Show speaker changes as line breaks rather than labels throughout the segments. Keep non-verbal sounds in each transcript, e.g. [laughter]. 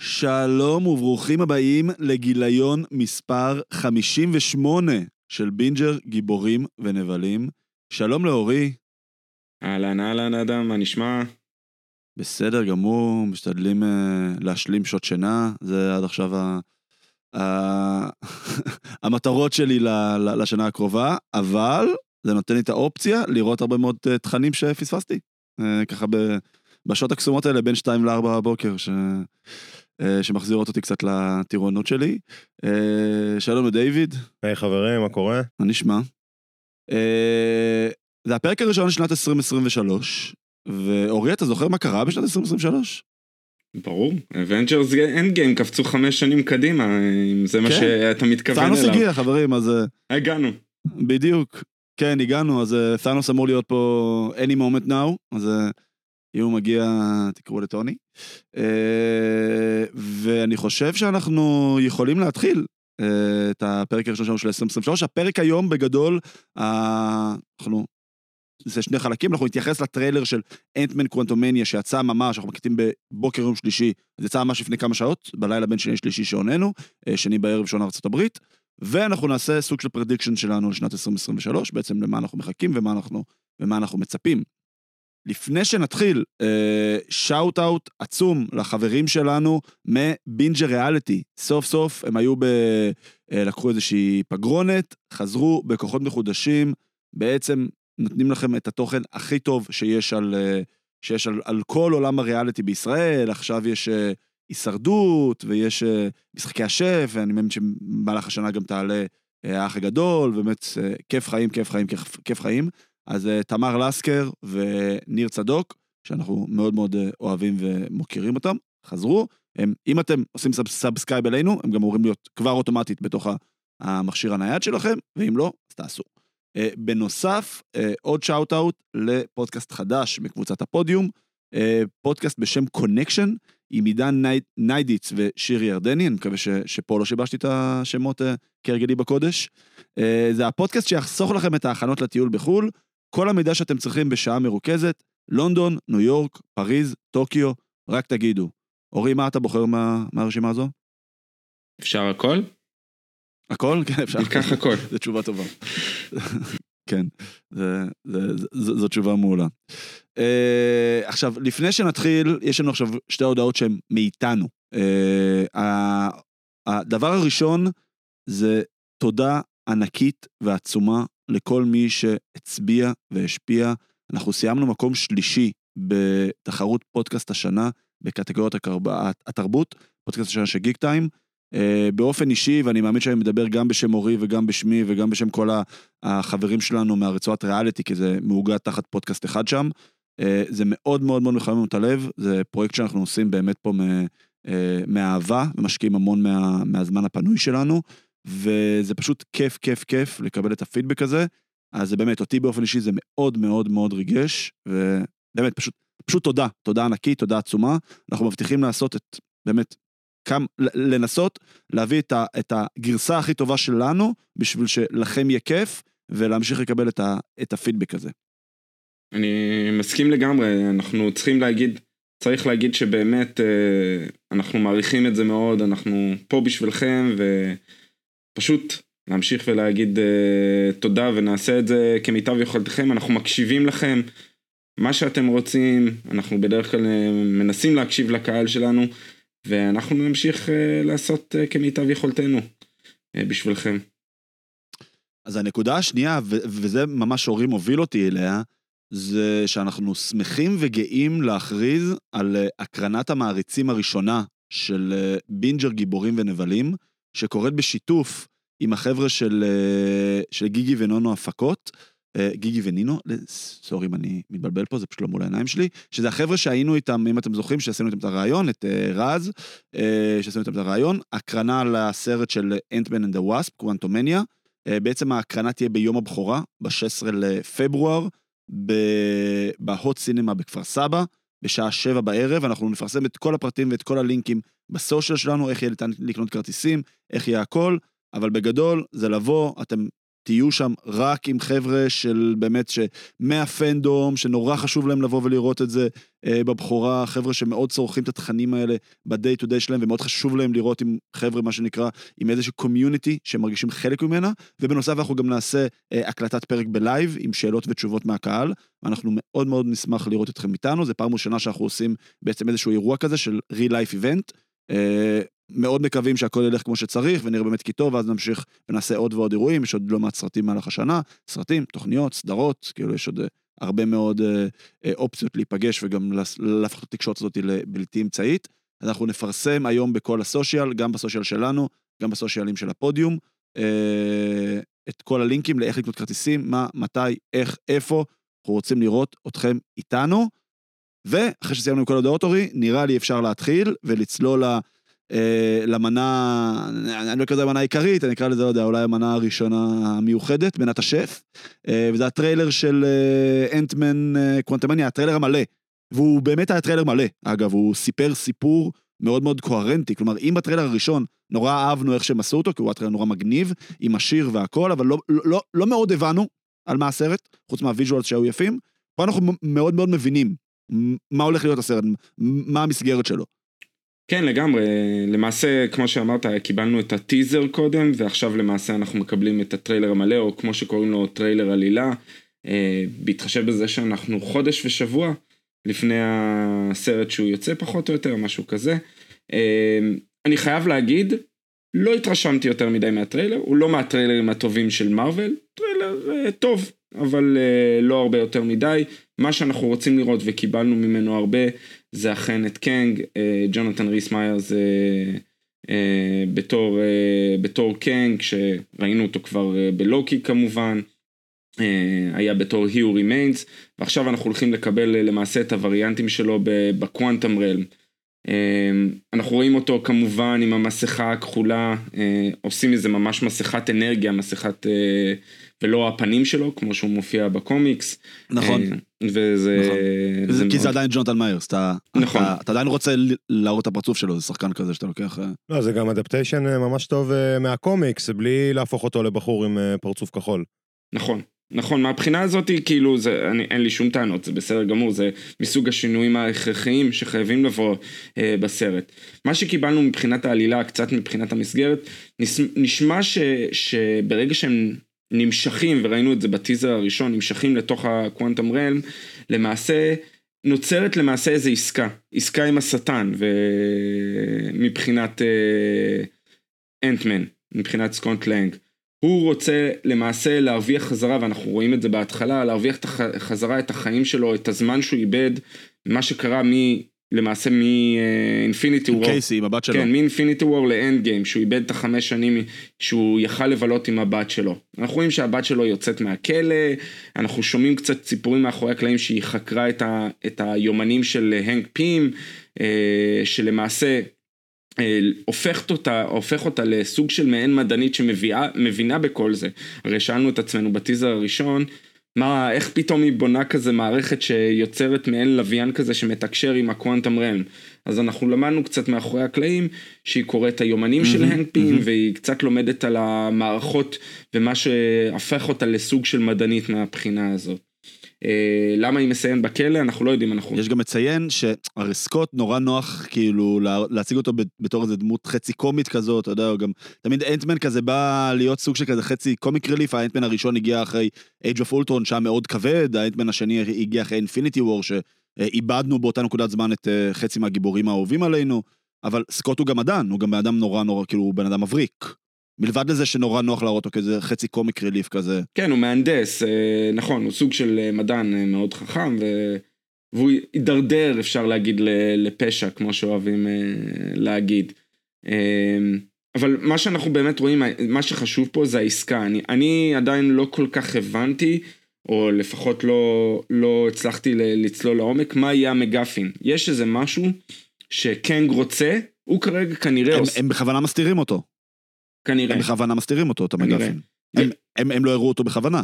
שלום וברוכים הבאים לגיליון מספר 58 של בינג'ר גיבורים ונבלים. שלום לאורי.
אהלן אהלן אדם, מה נשמע?
בסדר גמור, משתדלים uh, להשלים שעות שינה, זה עד עכשיו. [laughs] המטרות שלי. לשנה הקרובה, אבל זה נותן לי את האופציה לראות הרבה מאוד uh, תכנים שפספסתי. Uh, ככה. בשעות הקסומות האלה בין 2 ל-4 בבוקר, ש... שמחזירות אותי קצת לטירונות שלי. שלום לדיוויד.
היי hey, חברים, מה קורה?
מה נשמע? זה הפרק הראשון של שנת 2023, ואורי, אתה זוכר מה קרה בשנת 2023?
ברור, אנד גיים קפצו חמש שנים קדימה, אם זה מה כן. שאתה מתכוון אליו.
תאנוס הגיע, חברים, אז...
הגענו.
בדיוק, כן, הגענו, אז תאנוס אמור להיות פה any moment now, אז אם הוא מגיע, תקראו לטוני. ואני חושב שאנחנו יכולים להתחיל את הפרק הראשון שלנו של 2023. הפרק היום בגדול, אנחנו זה שני חלקים, אנחנו נתייחס לטריילר של אנטמן קוונטומניה שיצא ממש, אנחנו מקליטים בבוקר יום שלישי, זה יצא ממש לפני כמה שעות, בלילה בין שני שלישי שעוננו, שני בערב שעון ארצות הברית, ואנחנו נעשה סוג של prediction שלנו לשנת 2023, בעצם למה אנחנו מחכים ומה אנחנו, ומה אנחנו מצפים. לפני שנתחיל, shout out עצום לחברים שלנו מבינג'ר ריאליטי. סוף סוף הם היו ב... לקחו איזושהי פגרונת, חזרו בכוחות מחודשים, בעצם נותנים לכם את התוכן הכי טוב שיש על, שיש על, על כל עולם הריאליטי בישראל, עכשיו יש הישרדות ויש משחקי השף, ואני מאמין שבמהלך השנה גם תעלה האח הגדול, באמת כיף חיים, כיף חיים, כיף, כיף חיים. אז תמר לסקר וניר צדוק, שאנחנו מאוד מאוד אוהבים ומוקירים אותם, חזרו. הם, אם אתם עושים sub, subscribe אלינו, הם גם אמורים להיות כבר אוטומטית בתוך המכשיר הנייד שלכם, ואם לא, אז תעשו. Uh, בנוסף, uh, עוד shout-out לפודקאסט חדש מקבוצת הפודיום, uh, פודקאסט בשם קונקשן, עם עידן ני... ניידיץ ושירי ירדני, אני מקווה ש... שפה לא שיבשתי את השמות כהרגלי בקודש. זה הפודקאסט שיחסוך לכם את ההכנות לטיול בחו"ל, כל המידע שאתם צריכים בשעה מרוכזת, לונדון, ניו יורק, פריז, טוקיו, רק תגידו. אורי, מה אתה בוחר מה... מהרשימה הזו?
אפשר הכל?
הכל? כן, אפשר.
ניקח הכל.
זו תשובה טובה. כן, זו תשובה מעולה. Uh, עכשיו, לפני שנתחיל, יש לנו עכשיו שתי הודעות שהן מאיתנו. Uh, הדבר הראשון זה תודה ענקית ועצומה לכל מי שהצביע והשפיע. אנחנו סיימנו מקום שלישי בתחרות פודקאסט השנה בקטגוריית התרבות, פודקאסט השנה של גיק טיים. Uh, באופן אישי, ואני מאמין שאני מדבר גם בשם אורי וגם בשמי וגם בשם כל החברים שלנו מהרצועת ריאליטי, כי זה מאוגד תחת פודקאסט אחד שם. Uh, זה מאוד מאוד מאוד מחמם את הלב, זה פרויקט שאנחנו עושים באמת פה uh, מאהבה, ומשקיעים המון מה, מהזמן הפנוי שלנו, וזה פשוט כיף, כיף, כיף לקבל את הפידבק הזה. אז זה באמת, אותי באופן אישי זה מאוד מאוד מאוד ריגש, ובאמת, פשוט, פשוט תודה, תודה ענקית, תודה עצומה. אנחנו מבטיחים לעשות את, באמת, כמה, לנסות להביא את, ה, את הגרסה הכי טובה שלנו, בשביל שלכם יהיה כיף, ולהמשיך לקבל את, ה, את הפידבק הזה.
אני מסכים לגמרי, אנחנו צריכים להגיד, צריך להגיד שבאמת אה, אנחנו מעריכים את זה מאוד, אנחנו פה בשבילכם, ופשוט להמשיך ולהגיד אה, תודה ונעשה את זה כמיטב יכולתכם, אנחנו מקשיבים לכם, מה שאתם רוצים, אנחנו בדרך כלל אה, מנסים להקשיב לקהל שלנו. ואנחנו נמשיך uh, לעשות uh, כמיטב יכולתנו uh, בשבילכם.
אז הנקודה השנייה, וזה ממש הורים הוביל אותי אליה, זה שאנחנו שמחים וגאים להכריז על הקרנת המעריצים הראשונה של בינג'ר גיבורים ונבלים, שקורית בשיתוף עם החבר'ה של, של גיגי ונונו הפקות. אה, גיגי ונינו, סורי אם אני מתבלבל פה, זה פשוט לא מול העיניים שלי, שזה החבר'ה שהיינו איתם, אם אתם זוכרים, שעשינו איתם את הרעיון, את אה, רז, אה, שעשינו איתם את הראיון, הקרנה לסרט של Ant-Man and the Wasp, Quantumania, בעצם ההקרנה תהיה ביום הבכורה, ב-16 לפברואר, בהוט סינמה בכפר סבא, בשעה שבע בערב, אנחנו נפרסם את כל הפרטים ואת כל הלינקים ב social שלנו, איך יהיה ניתן לקנות כרטיסים, איך יהיה הכל, אבל בגדול זה לבוא, אתם תהיו שם רק עם חבר'ה של באמת, מה fandom, שנורא חשוב להם לבוא ולראות את זה אה, בבכורה, חבר'ה שמאוד צורכים את התכנים האלה ב-day to day שלהם, ומאוד חשוב להם לראות עם חבר'ה, מה שנקרא, עם איזושהי community שמרגישים חלק ממנה, ובנוסף אנחנו גם נעשה אה, הקלטת פרק ב live עם שאלות ותשובות מהקהל, ואנחנו מאוד מאוד נשמח לראות אתכם איתנו, זה פעם ראשונה שאנחנו עושים בעצם איזשהו אירוע כזה של real life event. אה, מאוד מקווים שהכל ילך כמו שצריך ונראה באמת כי טוב, ואז נמשיך ונעשה עוד ועוד אירועים, יש עוד לא מעט סרטים במהלך השנה, סרטים, תוכניות, סדרות, כאילו יש עוד אה, הרבה מאוד אה, אה, אופציות להיפגש וגם להפוך את התקשורת הזאת לבלתי אמצעית. אז אנחנו נפרסם היום בכל הסושיאל, גם בסושיאל שלנו, גם בסושיאלים של הפודיום, את כל הלינקים לאיך לקנות כרטיסים, מה, מתי, איך, איפה, אנחנו רוצים לראות אתכם איתנו. ואחרי שסיימנו עם כל הדעות, אורי, נראה לי אפשר להתחיל ולצלול אה, למנה, אני לא אקרא לזה המנה העיקרית, אני אקרא לזה, לא יודע, אולי המנה הראשונה המיוחדת, מנת השף, אה, וזה הטריילר של אנטמן Quantumania, הטריילר המלא, והוא באמת היה טריילר מלא, אגב, הוא סיפר סיפור מאוד מאוד קוהרנטי, כלומר, אם בטריילר הראשון נורא אהבנו איך שהם עשו אותו, כי הוא היה טריילר נורא מגניב, עם השיר והכל, אבל לא, לא, לא, לא מאוד הבנו על מה הסרט, חוץ מה visuals שהיו יפים, פה אנחנו מאוד מאוד מבינים מה הולך להיות הסרט, מה המסגרת שלו.
כן, לגמרי. למעשה, כמו שאמרת, קיבלנו את הטיזר קודם, ועכשיו למעשה אנחנו מקבלים את הטריילר המלא, או כמו שקוראים לו טריילר עלילה, אה, בהתחשב בזה שאנחנו חודש ושבוע לפני הסרט שהוא יוצא פחות או יותר, משהו כזה. אה, אני חייב להגיד, לא התרשמתי יותר מדי מהטריילר, הוא לא מהטריילרים הטובים של מארוול, טריילר אה, טוב, אבל לא הרבה יותר מדי. מה שאנחנו רוצים לראות וקיבלנו ממנו הרבה, זה אכן את קנג, אה, ג'ונתן ריס מיירס אה, אה, בתור, בתור קנג, שראינו אותו כבר בלוקי כמובן, היה בתור Who Remains, ועכשיו אנחנו הולכים לקבל למעשה את הווריאנטים שלו בקוואנטם רלם. אנחנו רואים אותו כמובן עם המסכה הכחולה, עושים מזה ממש מסכת אנרגיה, מסכת ולא הפנים שלו, כמו שהוא מופיע בקומיקס.
נכון.
אה, וזה...
נכון. זה כי מאוד... זה עדיין ג'ונתן מיירס, אתה, נכון. אתה, אתה עדיין רוצה להראות את הפרצוף שלו, זה שחקן כזה שאתה לוקח... אה.
לא, זה גם אדפטיישן אה, ממש טוב מהקומיקס, בלי להפוך אותו לבחור עם פרצוף כחול.
נכון. נכון, מהבחינה הזאת, כאילו, זה, אני, אין לי שום טענות, זה בסדר גמור, זה מסוג השינויים ההכרחיים שחייבים לבוא אה, בסרט. מה שקיבלנו מבחינת העלילה, קצת מבחינת המסגרת, נשמע ש, שברגע שהם נמשכים, וראינו את זה בטיזר הראשון, נמשכים לתוך ה Quantum Realm, למעשה נוצרת למעשה איזו עסקה, עסקה עם השטן, ומבחינת אנטמן, uh, מבחינת סקוט לאנג. הוא רוצה למעשה להרוויח חזרה, ואנחנו רואים את זה בהתחלה, להרוויח חזרה את החיים שלו, את הזמן שהוא איבד, מה שקרה. למעשה מ Infinity
War. קאסי עם הבת שלו.
כן, מ Infinity War ל Endgame, שהוא איבד את החמש שנים שהוא יכל לבלות עם הבת שלו. אנחנו רואים שהבת שלו יוצאת מהכלא, אנחנו שומעים קצת סיפורים מאחורי הקלעים שהיא חקרה את, ה, את היומנים של הנק פים, אה, שלמעשה אה, הופכת אותה, הופך אותה לסוג של מעין מדענית שמבינה בכל זה. הרי שאלנו את עצמנו בטיזר הראשון, מה, איך פתאום היא בונה כזה מערכת שיוצרת מעין לוויין כזה שמתקשר עם הקוואנטם רלם. אז אנחנו למדנו קצת מאחורי הקלעים שהיא קוראת את היומנים mm-hmm, של הנק פים mm-hmm. והיא קצת לומדת על המערכות ומה שהפך אותה לסוג של מדענית מהבחינה הזאת. אה, למה היא מסיים בכלא אנחנו לא יודעים אנחנו
יש גם לציין שהרי סקוט נורא נוח כאילו להציג אותו בתור איזה דמות חצי קומית כזאת אתה יודע גם תמיד אנטמן כזה בא להיות סוג של כזה חצי comic relief האנטמן הראשון הגיע אחרי Age of Ultron שהיה מאוד כבד האנטמן השני הגיע אחרי Infinity War שאיבדנו באותה נקודת זמן את אה, חצי מהגיבורים האהובים עלינו אבל סקוט הוא גם אדן הוא גם בן אדם נורא נורא כאילו הוא בן אדם מבריק. מלבד לזה שנורא נוח להראות אותו כזה חצי קומיק ריליף כזה.
כן, הוא מהנדס, אה, נכון, הוא סוג של אה, מדען אה, מאוד חכם, ו... והוא הידרדר, אפשר להגיד, לפשע, כמו שאוהבים להגיד. אבל מה שאנחנו באמת רואים, מה שחשוב פה זה העסקה. אני, אני עדיין לא כל כך הבנתי, או לפחות לא, לא הצלחתי לצלול לעומק, מה יהיה המגפין. יש איזה משהו שקנג רוצה, הוא כרגע כנראה...
הם, עוש... הם בכוונה מסתירים אותו.
כנראה.
הם בכוונה מסתירים אותו, את המגפים. הם, הם, הם לא הראו אותו בכוונה.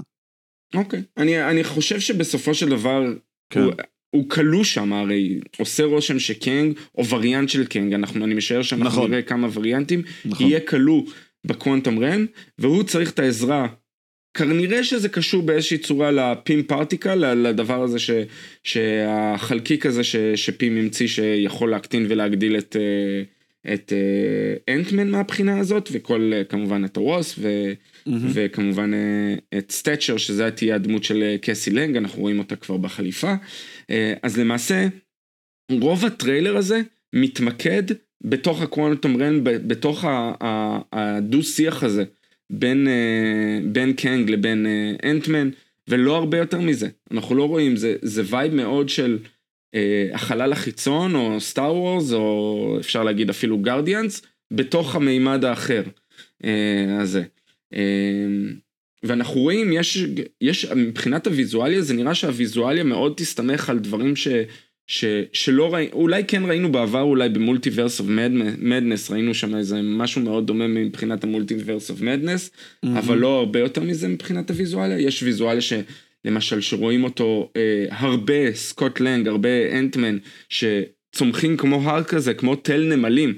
אוקיי. אני, אני חושב שבסופו של דבר, כן. הוא, הוא כלוא שם, הרי עושה רושם שקנג, או וריאנט של קנג, אנחנו, אני משער שאנחנו נכון. נראה כמה וריאנטים, נכון. יהיה כלוא בקוונטום רן, והוא צריך את העזרה. כנראה שזה קשור באיזושהי צורה לפים פרטיקל, לדבר הזה ש, שהחלקיק הזה ש, שפים המציא שיכול להקטין ולהגדיל את, אה, את אנטמן מהבחינה הזאת, וכל כמובן את הווס, ו, mm-hmm. וכמובן את סטצ'ר, שזה תהיה הדמות של קסי לנג, אנחנו רואים אותה כבר בחליפה. אז למעשה, רוב הטריילר הזה מתמקד בתוך הקוונטום רן, בתוך הדו שיח הזה בין, אה, בין קנג לבין אה, אנטמן, ולא הרבה יותר מזה. אנחנו לא רואים, זה, זה vibe מאוד של אה, החלל החיצון, או Star Wars, או אפשר להגיד אפילו Guardians, בתוך המימד האחר אה, הזה. אה, ואנחנו רואים, יש, יש, מבחינת הוויזואליה, זה נראה שהוויזואליה מאוד תסתמך על דברים ש... ש, שלא ראינו, אולי כן ראינו בעבר אולי ב Multiverse of Madness, ראינו שם איזה משהו מאוד דומה מבחינת ה Multiverse of Madness. אבל לא הרבה יותר מזה מבחינת הוויזואליה, יש ויזואליה שלמשל שרואים אותו אה, הרבה סקוט לאנג, הרבה אנטמן, שצומחים כמו הר כזה, כמו תל נמלים,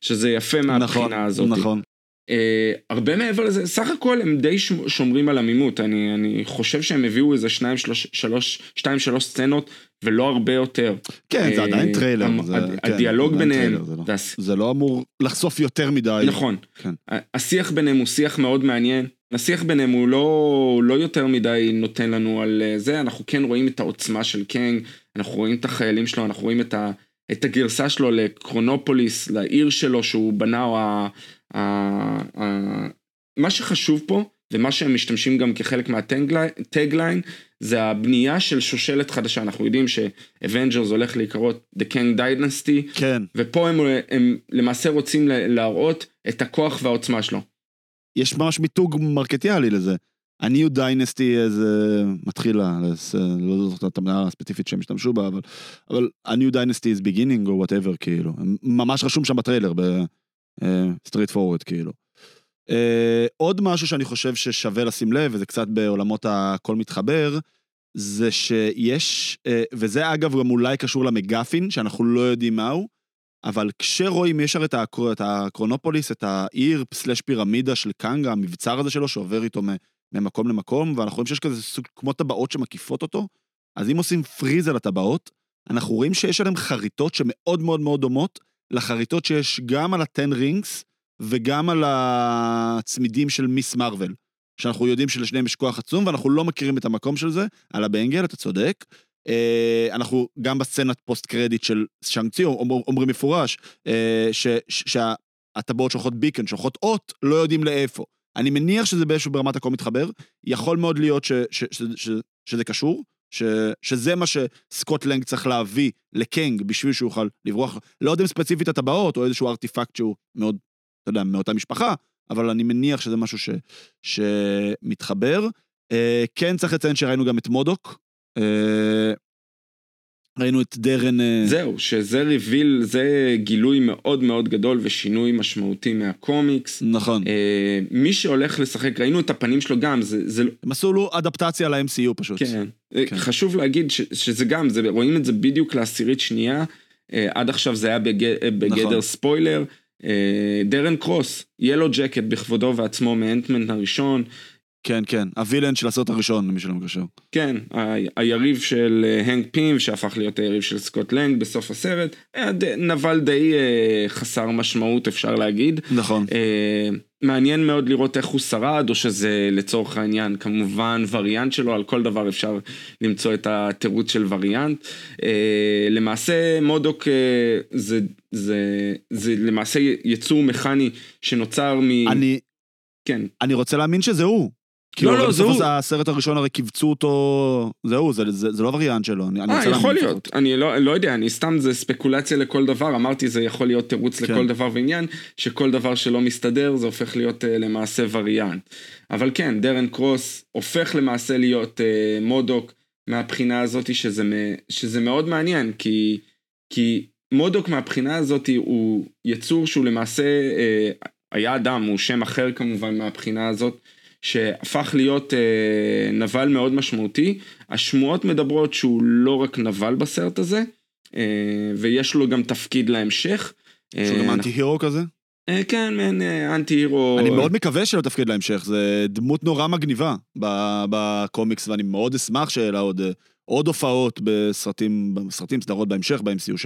שזה יפה מהבחינה נכון, הזאת. נכון. אה, הרבה מעבר לזה, סך הכל הם די שומרים על עמימות, אני, אני חושב שהם הביאו איזה שניים, שלוש, שלוש, שתיים, שלוש סצנות ולא הרבה יותר.
כן, זה עדיין אה, טריילר.
הדיאלוג ביניהם.
לא- זה לא אמור לחשוף יותר מדי.
נכון. כן. השיח ביניהם הוא שיח מאוד מעניין. השיח ביניהם הוא לא, לא יותר מדי נותן לנו על אה, זה, אנחנו כן רואים את העוצמה של קנג, אנחנו רואים את החיילים שלו, אנחנו רואים את, ה, את הגרסה שלו לקרונופוליס, לעיר שלו שהוא בנה, או ה, ה, ה, מה שחשוב פה, ומה שהם משתמשים גם כחלק מה tagline, זה הבנייה של שושלת חדשה, אנחנו יודעים שאבנג'רס הולך להיקרא The Kang Dynasty,
כן.
ופה הם, הם למעשה רוצים להראות את הכוח והעוצמה שלו.
יש ממש מיתוג מרקטיאלי לזה. ה-New Dynasty איזה מתחילה, לא זוכר את המילה הספציפית שהם השתמשו בה, אבל, אבל ה-New Dynasty is beginning או whatever, כאילו. ממש רשום שם בטריילר, ב-straight אה, forward, כאילו. Uh, עוד משהו שאני חושב ששווה לשים לב, וזה קצת בעולמות הכל מתחבר, זה שיש, uh, וזה אגב גם אולי קשור למגפין, שאנחנו לא יודעים מהו, אבל כשרואים, יש הרי את הקרונופוליס, את העיר סלש פירמידה של קנגה, המבצר הזה שלו שעובר איתו ממקום למקום, ואנחנו רואים שיש כזה סוג כמו טבעות שמקיפות אותו, אז אם עושים פריז על הטבעות, אנחנו רואים שיש עליהם חריטות שמאוד מאוד מאוד דומות לחריטות שיש גם על ה-10 רינגס, וגם על הצמידים של מיס מרוויל, שאנחנו יודעים שלשניהם יש כוח עצום, ואנחנו לא מכירים את המקום של זה, על הבנגל, אתה צודק. אה, אנחנו גם בסצנת פוסט קרדיט של שאנג צי אומרים מפורש, אה, שהטבעות שולחות ביקן, שולחות אות, לא יודעים לאיפה. אני מניח שזה באיזשהו ברמת הכל מתחבר, יכול מאוד להיות שזה קשור, שזה מה שסקוט לנג צריך להביא לקנג בשביל שהוא יוכל לברוח, לא יודע אם ספציפית הטבעות או איזשהו ארטיפקט שהוא מאוד אתה יודע, מאותה משפחה, אבל אני מניח שזה משהו שמתחבר. אה, כן צריך לציין שראינו גם את מודוק. אה, ראינו את דרן... אה...
זהו, שזה reveal, זה גילוי מאוד מאוד גדול ושינוי משמעותי מהקומיקס.
נכון.
אה, מי שהולך לשחק, ראינו את הפנים שלו גם, זה... זה...
הם עשו לו אדפטציה ל-MCU פשוט.
כן. אה, כן. חשוב להגיד ש, שזה גם, זה, רואים את זה בדיוק לעשירית שנייה, אה, עד עכשיו זה היה בג, בגדר נכון. ספוילר. אה, דארן קרוס, ילו ג'קט בכבודו ועצמו מאנטמן הראשון.
כן, כן, הווילן של הסרט הראשון, למי שלא מקשר.
כן, היריב של אה, הנק פים, שהפך להיות היריב של סקוט לנג בסוף הסרט, היה נבל די אה, חסר משמעות, אפשר להגיד.
נכון.
מעניין מאוד לראות איך הוא שרד, או שזה לצורך העניין כמובן וריאנט שלו, על כל דבר אפשר למצוא את התירוץ של וריאנט. אה, למעשה מודוק אה, זה, זה, זה למעשה יצור מכני שנוצר מ...
אני...
כן.
אני רוצה להאמין שזה הוא. כאילו, לא, לא, זה הוא. הסרט הראשון הרי קיבצו אותו, זה הוא, זה, זה, זה לא וריאנט שלו.
אה, יכול להיות, אני לא, לא יודע, אני סתם, זה ספקולציה לכל דבר, אמרתי זה יכול להיות תירוץ כן. לכל דבר ועניין, שכל דבר שלא מסתדר זה הופך להיות uh, למעשה וריאנט. אבל כן, דרן קרוס הופך למעשה להיות uh, מודוק מהבחינה הזאת, שזה, שזה מאוד מעניין, כי, כי מודוק מהבחינה הזאת הוא יצור שהוא למעשה, uh, היה אדם, הוא שם אחר כמובן מהבחינה הזאת. שהפך להיות אה, נבל מאוד משמעותי. השמועות מדברות שהוא לא רק נבל בסרט הזה, אה, ויש לו גם תפקיד להמשך.
שהוא גם אנטי הירו כזה?
אה, כן, מעין אה, אנטי הירו.
אני מאוד מקווה שלא תפקיד להמשך, זה דמות נורא מגניבה בקומיקס, ואני מאוד אשמח שיהיה לה עוד, אה, עוד הופעות בסרטים, בסרטים, סדרות בהמשך ב-MCU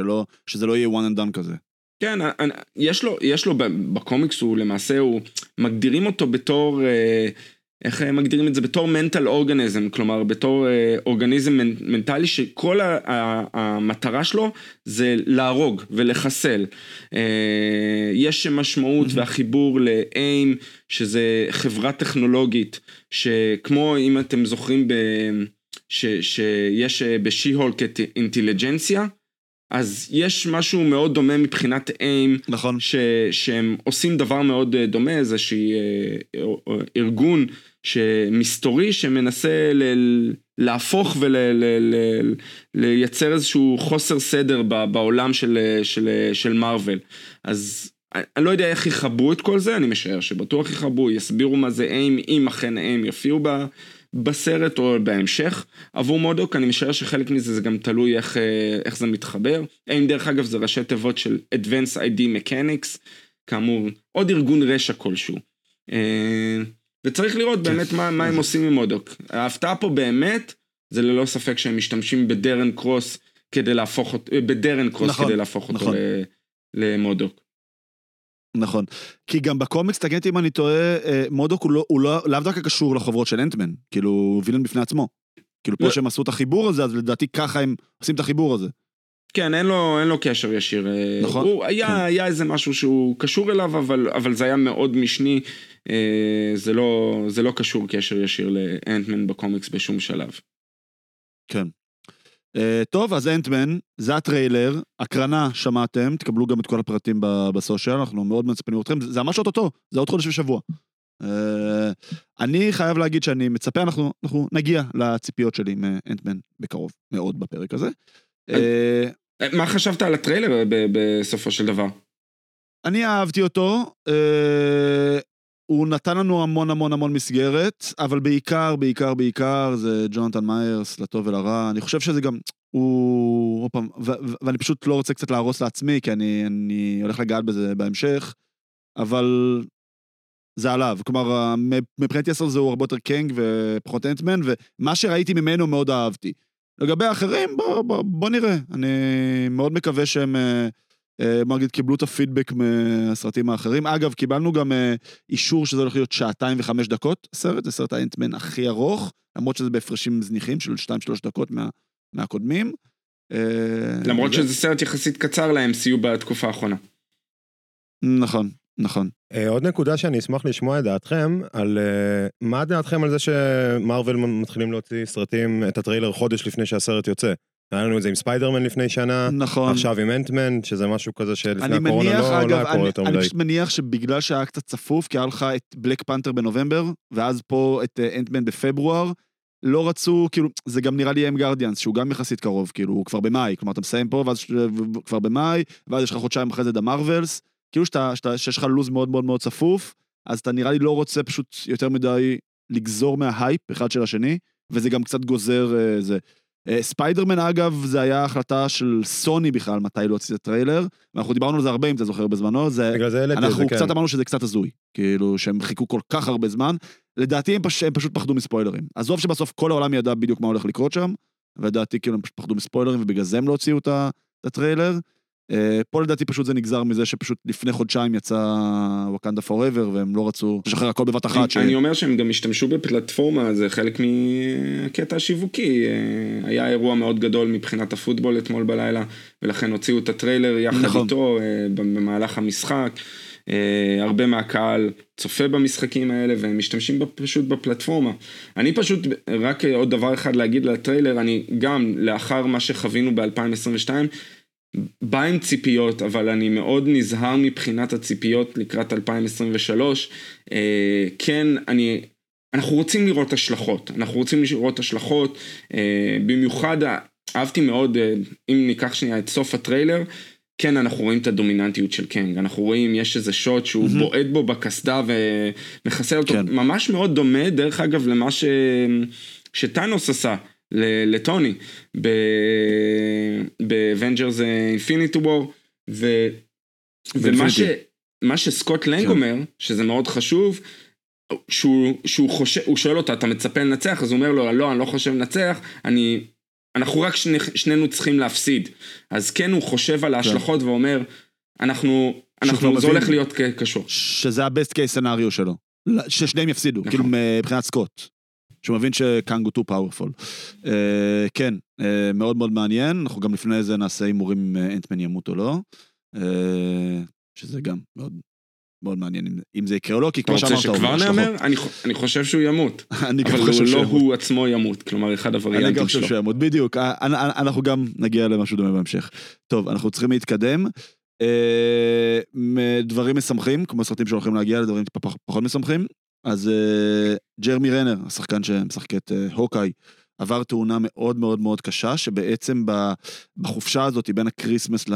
שזה לא יהיה one and done כזה.
כן, אני- יש לו, יש לו, בקומיקס הוא למעשה, הוא, מגדירים אותו בתור, אה, איך אה, מגדירים את זה? בתור מנטל אורגניזם, כלומר בתור אה, אורגניזם מנ- מנטלי שכל ה- ה- המטרה שלו זה להרוג ולחסל. אה, יש משמעות והחיבור לאיים, שזה חברה טכנולוגית, שכמו אם אתם זוכרים, ב, ש, שיש אה, בשי-הולק את אינטליג'נסיה, אז יש משהו מאוד דומה מבחינת איים,
נכון.
ש, שהם עושים דבר מאוד אה, דומה, איזשהי אה, אה, ארגון שמסתורי שמנסה ל, להפוך ולייצר איזשהו חוסר סדר בעולם של, של, של מארוול. אז אני לא יודע איך יחברו את כל זה, אני משער שבטוח יחברו, יסבירו מה זה איים, אם אכן איים יופיעו ב... בסרט או בהמשך עבור מודוק, אני משער שחלק מזה זה גם תלוי איך, אה, איך זה מתחבר. האם דרך אגב זה ראשי תיבות של Advanced ID Mechanics, כאמור עוד ארגון רשע כלשהו. אה, וצריך לראות באמת מה, מה הם עושים עם מודוק. ההפתעה פה באמת זה ללא ספק שהם משתמשים בדרן קרוס כדי להפוך אותו, אה, בדרן קרוס
נכון,
כדי להפוך אותו
נכון.
ל- למודוק.
נכון. כי גם בקומיקס, אותי אם אני טועה, אה, מודוק הוא לא, הוא לא, לאו דווקא קשור לחוברות של אנטמן. כאילו, הוא וילן בפני עצמו. כאילו, פה
לא.
שהם עשו את החיבור הזה, אז לדעתי ככה הם עושים את החיבור הזה.
כן, אין לו, אין לו קשר ישיר. אה,
נכון.
הוא היה,
כן.
היה איזה משהו שהוא קשור אליו, אבל, אבל זה היה מאוד משני. אה, זה, לא, זה לא קשור קשר ישיר לאנטמן בקומיקס בשום שלב.
כן. Uh, טוב, אז אנטמן, זה הטריילר, הקרנה שמעתם, תקבלו גם את כל הפרטים בסושיאל, אנחנו מאוד מצפים לראותכם, זה זה ממש אוטוטו, זה עוד חודש ושבוע. Uh, אני חייב להגיד שאני מצפה, אנחנו, אנחנו נגיע לציפיות שלי מאנטמן בקרוב מאוד בפרק הזה. Uh,
מה חשבת על הטריילר בסופו של דבר?
אני אהבתי אותו, הוא נתן לנו המון המון המון מסגרת, אבל בעיקר, בעיקר, בעיקר זה ג'ונתן מיירס, לטוב ולרע. אני חושב שזה גם, הוא, עוד פעם, ואני פשוט לא רוצה קצת להרוס לעצמי, כי אני, אני הולך לגעת בזה בהמשך, אבל זה עליו. כלומר, ה- מבחינתי הסרט הזה הוא הרבה יותר קנג ופחות אנטמן, ומה שראיתי ממנו מאוד אהבתי. לגבי האחרים, בוא, בוא, בוא נראה. אני מאוד מקווה שהם... אה, אה, בוא נגיד, קיבלו את הפידבק מהסרטים האחרים. אגב, קיבלנו גם אה, אישור שזה הולך להיות שעתיים וחמש דקות, סרט, זה סרט האנטמן הכי ארוך, למרות שזה בהפרשים זניחים של שתיים, שלוש דקות מה, מהקודמים. אה,
למרות
זה-
שזה סרט יחסית קצר ל-MCU בתקופה האחרונה.
נכון, נכון.
עוד נקודה שאני אשמח לשמוע את דעתכם, על מה דעתכם על זה שמרוויל מתחילים להוציא סרטים, את הטריילר חודש לפני שהסרט יוצא. היה לנו את זה עם ספיידרמן לפני שנה,
נכון.
עכשיו עם אנטמן, שזה משהו כזה שלפני
אני
הקורונה
מניח,
לא לא
אגב,
היה קורה
אני,
יותר
אני
מדי.
פשוט מניח שבגלל שהיה קצת צפוף, כי היה לך את בלק פנתר בנובמבר, ואז פה את אה, אנטמן בפברואר, לא רצו, כאילו, זה גם נראה לי אם גרדיאנס, שהוא גם יחסית קרוב, כאילו, הוא כבר במאי, כלומר, אתה מסיים פה, ואז כבר במאי, ואז יש לך חודשיים אחרי זה את המרווילס, כאילו שאתה, שאתה, שיש לך לו"ז מאוד מאוד מאוד צפוף, אז אתה נראה לי לא רוצה פשוט יותר מדי לגזור מההייפ אחד של השני, וזה גם קצת גוזר אה, זה. אה, ספיידרמן אגב, זה היה החלטה של סוני בכלל, מתי להוציא את הטריילר, ואנחנו דיברנו על זה הרבה, אם אתה זוכר בזמנו, זה...
בגלל זה העליתי את זה,
אנחנו
כן.
קצת אמרנו שזה קצת הזוי, כאילו שהם חיכו כל כך הרבה זמן, לדעתי הם, פש... הם פשוט פחדו מספוילרים. עזוב שבסוף כל העולם ידע בדיוק מה הולך לקרות שם, ולדעתי כאילו הם פשוט פחדו מספוילרים ובגלל זה הם לא הוציאו את הטריילר. אה, פה לדעתי פשוט זה נגזר מזה שפשוט לפני חודשיים יצא ווקנדה פוראבר והם לא רצו לשחרר הכל בבת אחת. ש...
אני אומר שהם גם השתמשו בפלטפורמה, זה חלק מהקטע השיווקי. אה, היה אירוע מאוד גדול מבחינת הפוטבול אתמול בלילה, ולכן הוציאו את הטריילר יחד
נכון.
איתו אה, במהלך המשחק. הרבה מהקהל צופה במשחקים האלה והם משתמשים פשוט בפלטפורמה. אני פשוט, רק עוד דבר אחד להגיד על הטריילר, אני גם לאחר מה שחווינו ב-2022, בא עם ציפיות, אבל אני מאוד נזהר מבחינת הציפיות לקראת 2023. אה, כן, אני, אנחנו רוצים לראות השלכות, אנחנו רוצים לראות השלכות, אה, במיוחד אהבתי מאוד, אה, אם ניקח שנייה את סוף הטריילר, כן, אנחנו רואים את הדומיננטיות של קנג, אנחנו רואים, יש איזה שוט שהוא
מהמם.
בועט בו בקסדה ומחסל אותו,
כן.
ממש מאוד דומה, דרך אגב, למה ש... שת'אנוס עשה. לטוני באבנג'רס אינפיניטי וור ומה ש... מה שסקוט לנג
כן.
אומר, שזה מאוד חשוב, שהוא, שהוא חושב, הוא שואל אותה, אתה מצפה לנצח? אז הוא אומר לו, לא, אני לא חושב לנצח, אני, אנחנו רק שני, שנינו צריכים להפסיד. אז כן, הוא חושב על ההשלכות ואומר, אנחנו, אנחנו, זה. הולך להיות קשור.
שזה ה-best case scenario שלו. ששניהם יפסידו,
נכון.
כאילו מבחינת סקוט. שהוא מבין שקאנג הוא too powerful. כן, אה, מאוד מאוד מעניין, אנחנו גם לפני זה נעשה הימורים אם אה, אנטמן ימות או לא. אה, שזה גם מאוד מאוד מעניין אם- זה יקרה או לא, כי
אתה
כמו
רוצה
שאמרת,
שכבר
הוא השלכות.
נאמר? אני, אני חושב שהוא ימות. [laughs]
אני גם
אבל
חושב
הוא לא
שהוא ימות.
הוא עצמו ימות, כלומר אחד
אני
הווריאנטים
גם חושב
שלו.
שהוא ימות, בדיוק. אנ- אנ- אנחנו גם נגיע למשהו דומה בהמשך. טוב, אנחנו צריכים להתקדם. דברים משמחים, כמו סרטים שהולכים להגיע לדברים טיפה פח- פחות משמחים. אז אה, ג'רמי רנר, השחקן שמשחק את אה, הוקאי, עבר תאונה מאוד מאוד מאוד קשה, שבעצם בחופשה הזאת בין ה Christmas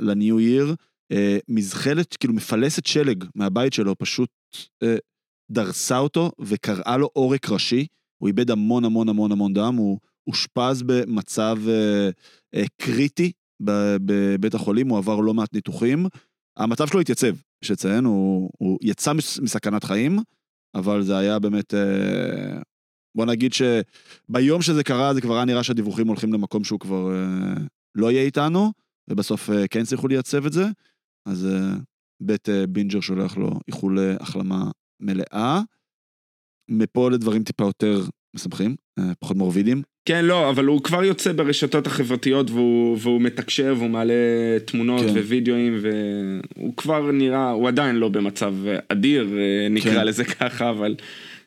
ל New Year, אה, מזחלת, כאילו מפלסת שלג מהבית שלו, פשוט אה, דרסה אותו וקרעה לו עורק ראשי. הוא איבד המון המון המון המון דם, הוא אושפז במצב אה, אה, קריטי בבית החולים, הוא עבר לא מעט ניתוחים. המצב שלו התייצב, יש לציין, הוא, הוא יצא מס- מסכנת חיים, אבל זה היה באמת... אה, בוא נגיד שביום שזה קרה, זה כבר היה נראה שהדיווחים הולכים למקום שהוא כבר אה, לא יהיה איתנו, ובסוף אה, כן הצליחו לייצב את זה. אז בית בינג'ר שולח לו איחולי החלמה מלאה. מפה לדברים טיפה יותר משמחים, אה, פחות מורבידים.
כן, לא, אבל הוא כבר יוצא ברשתות החברתיות והוא, והוא מתקשר והוא מעלה תמונות
כן.
ווידאוים והוא כבר נראה, הוא עדיין לא במצב אדיר, אה, נקרא
כן.
לזה ככה, אבל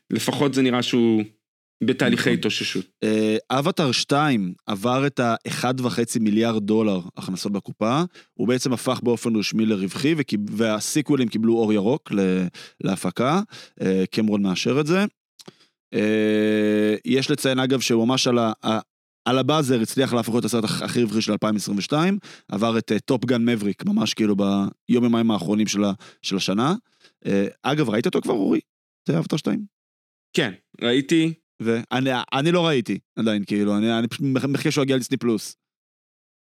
לפחות זה נראה שהוא בתהליכי
נכון.
התאוששות.
אה, אבטאר 2 עבר את ה-1.5 מיליארד דולר הכנסות בקופה, הוא בעצם הפך באופן רשמי לרווחי, וה sequels קיבלו אור ירוק להפקה, אה, קמרון מאשר את זה. אה, יש לציין אגב שהוא ממש על ה... על ה buzzer הצליח להפוך להיות הסרט הכ- הכי רווחי של 2022, עבר את טופ גאן מאבריק, ממש כאילו ביום יומיים האחרונים של, ה- של השנה. אה, אגב, ראית אותו כבר, אורי? זה אבטאר 2?
כן, ראיתי,
ואני אני לא ראיתי עדיין, כאילו, אני, אני פשוט מחכה שהוא יגיע לדיסני פלוס.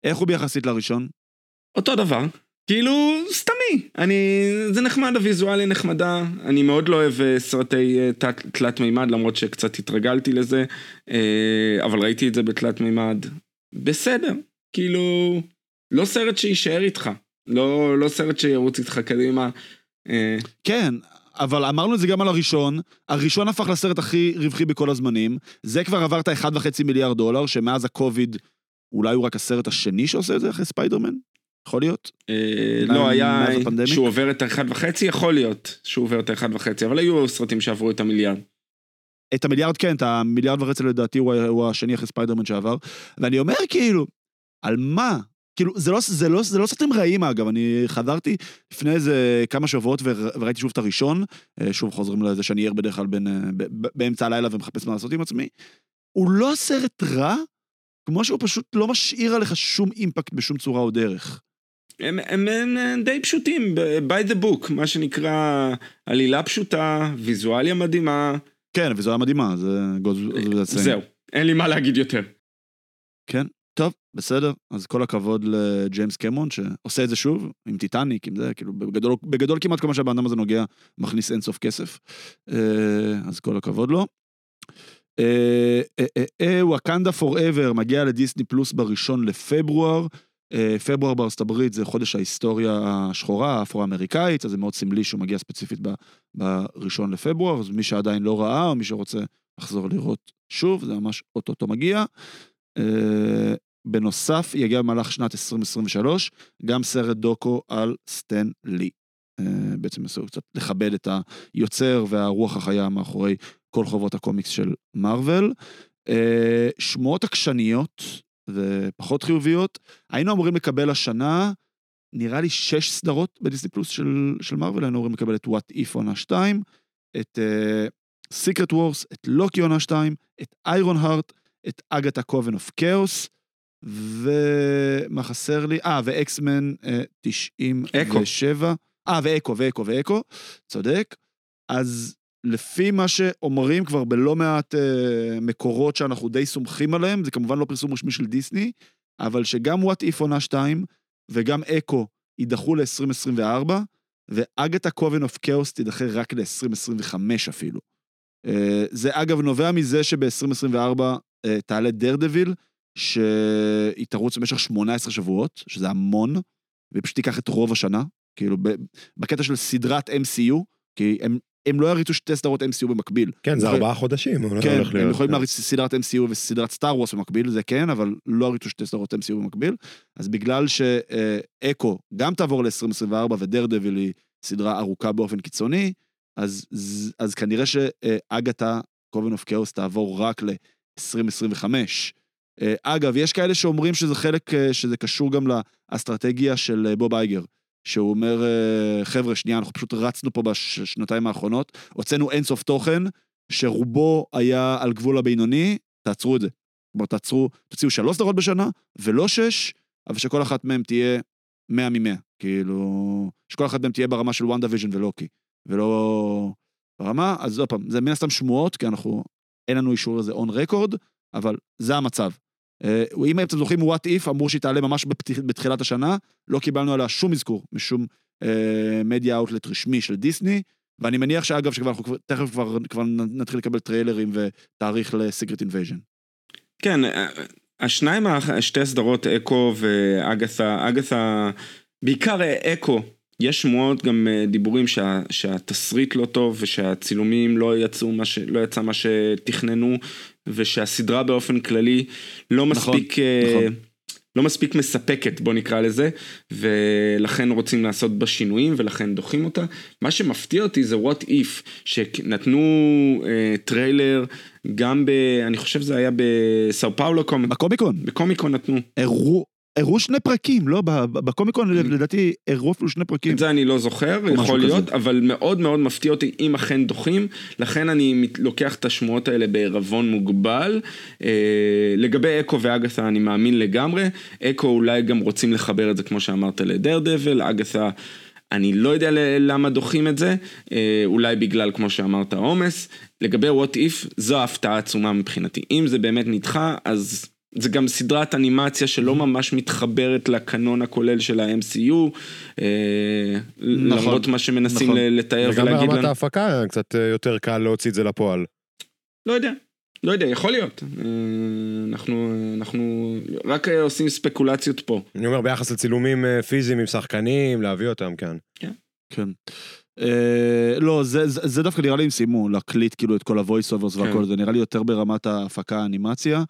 איך הוא ביחסית לראשון?
אותו דבר. כאילו, סתמי. אני, זה נחמד, הוויזואליה נחמדה. אני מאוד לא אוהב אה, סרטי אה, תלת מימד, למרות שקצת התרגלתי לזה. אה, אבל ראיתי את זה בתלת מימד. בסדר. כאילו, לא סרט שיישאר איתך. לא, לא סרט שירוץ איתך קדימה.
כן, אבל אמרנו את זה גם על הראשון, הראשון הפך לסרט הכי רווחי בכל הזמנים, זה כבר עבר את ה-1.5 מיליארד דולר, שמאז הקוביד אולי הוא רק הסרט השני שעושה את זה אחרי ספיידרמן? יכול להיות?
אה, לא, היה? שהוא עובר את האחד וחצי, יכול להיות שהוא עובר את האחד וחצי, אבל היו סרטים שעברו את המיליארד.
את המיליארד כן, את המיליארד וחצי לדעתי הוא, השני אחרי ספיידרמן שעבר, ואני אומר כאילו, על מה? כאילו, זה לא, זה לא, זה לא סרטים רעים אגב, אני חזרתי לפני איזה כמה שבועות ור- וראיתי שוב את הראשון, אה, שוב חוזרים לזה שאני ער בדרך כלל בין, אה, ב- ב- באמצע הלילה ומחפש מה לעשות עם עצמי. הוא לא סרט רע, כמו שהוא פשוט לא משאיר עליך שום אימפקט בשום צורה או דרך.
הם, הם, הם, הם די פשוטים, by the book, מה שנקרא עלילה פשוטה, ויזואליה מדהימה,
כן, וזו היה מדהימה, זה גוז... זה
זהו, אין לי מה להגיד יותר.
כן, טוב, בסדר. אז כל הכבוד לג'יימס קמרון, שעושה את זה שוב, עם טיטניק, עם זה, כאילו, בגדול, בגדול כמעט כל מה שהבן אדם הזה נוגע, מכניס אינסוף כסף. אה, אז כל הכבוד לו. אה, אה, אה, אה, וואקנדה פוראבר מגיע לדיסני פלוס בראשון לפברואר. אה, פברואר בארצות הברית זה חודש ההיסטוריה השחורה, האפרו-אמריקאית, אז זה מאוד סמלי שהוא מגיע ספציפית ב- בראשון לפברואר, אז מי שעדיין לא ראה, או מי שרוצה לחזור לראות שוב, זה ממש אוטוטו מגיע. אה, בנוסף, יגיע במהלך שנת 2023 גם סרט דוקו על סטן לי. אה, בעצם ניסו קצת לכבד את היוצר והרוח החיה מאחורי כל חוברות הקומיקס של מארוול. אה, שמועות עקשניות ופחות חיוביות, היינו אמורים לקבל השנה, נראה לי שש סדרות בדיסני פלוס של, של מארוול, היינו אמורים לקבל את וואט איף עונה 2, את סיקרט אה, וורס, את לוקי עונה 2, את איירון הארט, את אגתה קאבן אוף כאוס, ומה חסר לי? אה, ואקסמן אה, 97. אה, ואקו, ואקו, ואקו, צודק. אז לפי מה שאומרים כבר בלא מעט אה, מקורות שאנחנו די סומכים עליהם, זה כמובן לא פרסום רשמי של דיסני, אבל שגם וואט איף עונה 2 וגם אקו יידחו ל-2024, ואגתה קאבן אוף כאוס תידחה רק ל-2025 אפילו. אה, זה אגב נובע מזה שב-2024 אה, תעלה דרדוויל, שהיא תרוץ במשך 18 שבועות, שזה המון, והיא פשוט תיקח את רוב השנה, כאילו בקטע של סדרת MCU, כי הם, הם לא יריצו שתי סדרות MCU במקביל.
כן, זה ארבעה חודשים.
כן, הם יכולים להריץ סדרת MCU וסדרת סטאר וורס במקביל, זה כן, אבל לא יריצו שתי סדרות MCU במקביל. אז בגלל שאקו גם תעבור ל-2024 ודרדוויל היא סדרה ארוכה באופן קיצוני, אז, אז כנראה שאגתה קובן אוף כאוס תעבור רק ל-2025. אה, אגב, יש כאלה שאומרים שזה חלק, שזה קשור גם לאסטרטגיה של בוב אייגר, שהוא אומר, חבר'ה, שנייה, אנחנו פשוט רצנו פה בשנתיים האחרונות, הוצאנו אינסוף תוכן, שרובו היה על גבול הבינוני, תעצרו את זה. כלומר, תעצרו, תוציאו שלוש סדרות בשנה, ולא שש, אבל שכל אחת מהן תהיה מאה ממאה. כאילו, שכל אחת מהן תהיה ברמה של וונדה-ויז'ן ולוקי, ולא ברמה, אז עוד פעם, זה מן הסתם שמועות, כי אנחנו, אין לנו אישור לזה on record, אבל זה המצב. אה, אם אתם זוכרים, What If אמרו שהיא תעלה ממש בתחילת השנה, לא קיבלנו עליה שום אזכור משום אה, מדיה אאוטלט רשמי של דיסני, ואני מניח שאגב, שכבר אנחנו תכף כבר, כבר נתחיל לקבל טריילרים ותאריך ל Secret Invasion.
כן, אה, השניים, שתי הסדרות, אקו ואגת'ה, אגת'ה, בעיקר אקו, יש שמועות גם דיבורים שה, שהתסריט לא טוב ושהצילומים לא יצאו מה ש... לא יצא מה שתכננו ושהסדרה באופן כללי לא נכון, מספיק, נכון, נכון. לא מספיק מספקת בוא נקרא לזה ולכן רוצים לעשות בה שינויים ולכן דוחים אותה. מה שמפתיע אותי זה what if שנתנו uh, טריילר גם ב... אני חושב זה היה בסאו פאולו
בקומיקון
בקומיקון נתנו.
הראו הראו שני פרקים, לא? בקומיקון לדעתי הראו אפילו שני פרקים.
את זה אני לא זוכר, יכול להיות, כזה. אבל מאוד מאוד מפתיע אותי אם אכן דוחים, לכן אני לוקח את השמועות האלה בערבון מוגבל. אה, לגבי אקו ואגת'ה אני מאמין לגמרי, אקו אולי גם רוצים לחבר את זה כמו שאמרת לדר דבל, אגת'ה... אני לא יודע למה דוחים את זה, אה, אולי בגלל, כמו שאמרת, העומס. לגבי what if, זו ההפתעה העצומה מבחינתי. אם זה באמת נדחה, אז זה גם סדרת אנימציה שלא ממש מתחברת לקנון הכולל של ה-MCU, אה, נכון, למרות מה שמנסים נכון. לתאר ולהגיד לנו.
וגם ברמת ההפקה קצת אה, יותר קל להוציא את זה לפועל.
לא יודע, לא יודע, יכול להיות. אה, אנחנו, אנחנו רק עושים ספקולציות פה.
אני אומר ביחס לצילומים פיזיים עם שחקנים, להביא אותם כאן.
כן.
כן. Uh, לא, זה, זה, זה דווקא נראה לי אם סיימו להקליט כאילו את כל ה-voice overs והכל, כן. זה נראה לי יותר ברמת ההפקה, האנימציה.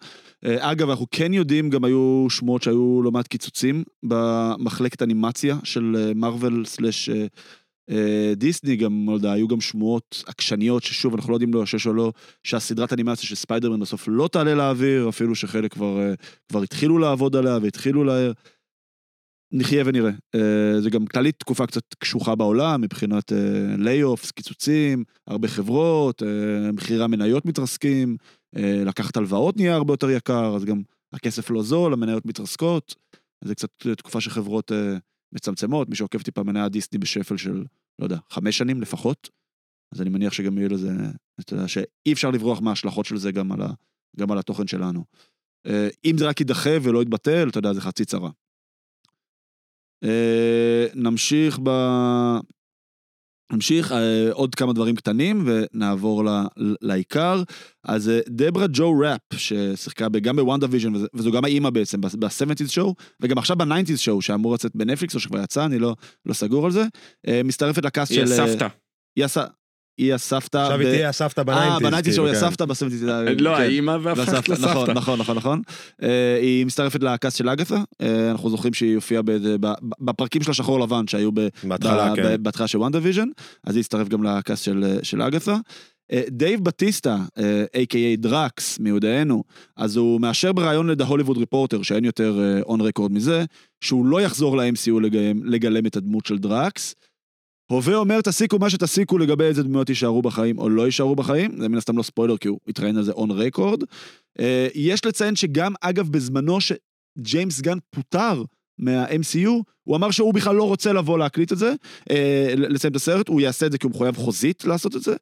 Uh, אגב, אנחנו כן יודעים, גם היו שמועות שהיו לא מעט קיצוצים במחלקת אנימציה של מרוויל סלאש דיסני, גם, לא יודע, היו גם שמועות עקשניות, ששוב, אנחנו לא יודעים לא ישש או לא, שהסדרת אנימציה של ספיידרמן בסוף לא תעלה לאוויר, אפילו שחלק כבר, uh, כבר התחילו לעבוד עליה והתחילו לה... נחיה ונראה. אה, זה גם כללית תקופה קצת קשוחה בעולם מבחינת ליי-אופס, אה, קיצוצים, הרבה חברות, אה, מחירי המניות מתרסקים, לקחת הלוואות נהיה הרבה יותר יקר, אז גם הכסף לא זול, המניות מתרסקות. זה קצת תקופה שחברות מצמצמות, מי שעוקב טיפה מניה דיסני בשפל של, לא יודע, חמש שנים לפחות. אז אני מניח שגם יהיה לזה, אתה יודע, שאי אפשר לברוח מההשלכות של זה גם על, ה, גם על התוכן שלנו. אם זה רק יידחה ולא יתבטל, אתה יודע, זה חצי צרה. אה, נמשיך ב... נמשיך אה, עוד כמה דברים קטנים ונעבור לעיקר. אז אה, דברה ג'ו ראפ, ששיחקה גם ב WandaVision, וזו גם האימא בעצם, ב-70's Show, וגם עכשיו ב-90's Show, שאמור לצאת בנטפליקס או שכבר יצא, אני לא, לא סגור על זה, מצטרפת ל cast של...
היא הסבתא.
היא היא הסבתא.
עכשיו היא תהיה הסבתא ב nineties.
אה, ב nineties היא כאילו, הסבתא ב seventies.
לא, כן. האימא והפכה לסבתא.
נכון, נכון, נכון, נכון. אה, היא מצטרפת ל cast של אגתה, אה, אנחנו זוכרים שהיא הופיעה בפרקים של השחור לבן שהיו כן. בהתחלה של WandaVision, אז היא הצטרף גם ל cast של אגתה. אה, דייב בטיסטה, a.k.a דראקס, מיודענו, אז הוא מאשר בריאיון ל The Hollywood Reporter, שאין יותר on record מזה, שהוא לא יחזור ל-MCU לגלם את הדמות של דראקס. הווה אומר תסיקו מה שתסיקו לגבי איזה דמויות יישארו בחיים או לא יישארו בחיים, זה מן הסתם לא ספוילר כי הוא התראיין על זה on record. אה, יש לציין שגם אגב בזמנו שג'יימס גן פוטר מה-MCU, הוא אמר שהוא בכלל לא רוצה לבוא להקליט את זה, אה, לסיים את הסרט, הוא יעשה את זה כי הוא מחויב חוזית לעשות את זה,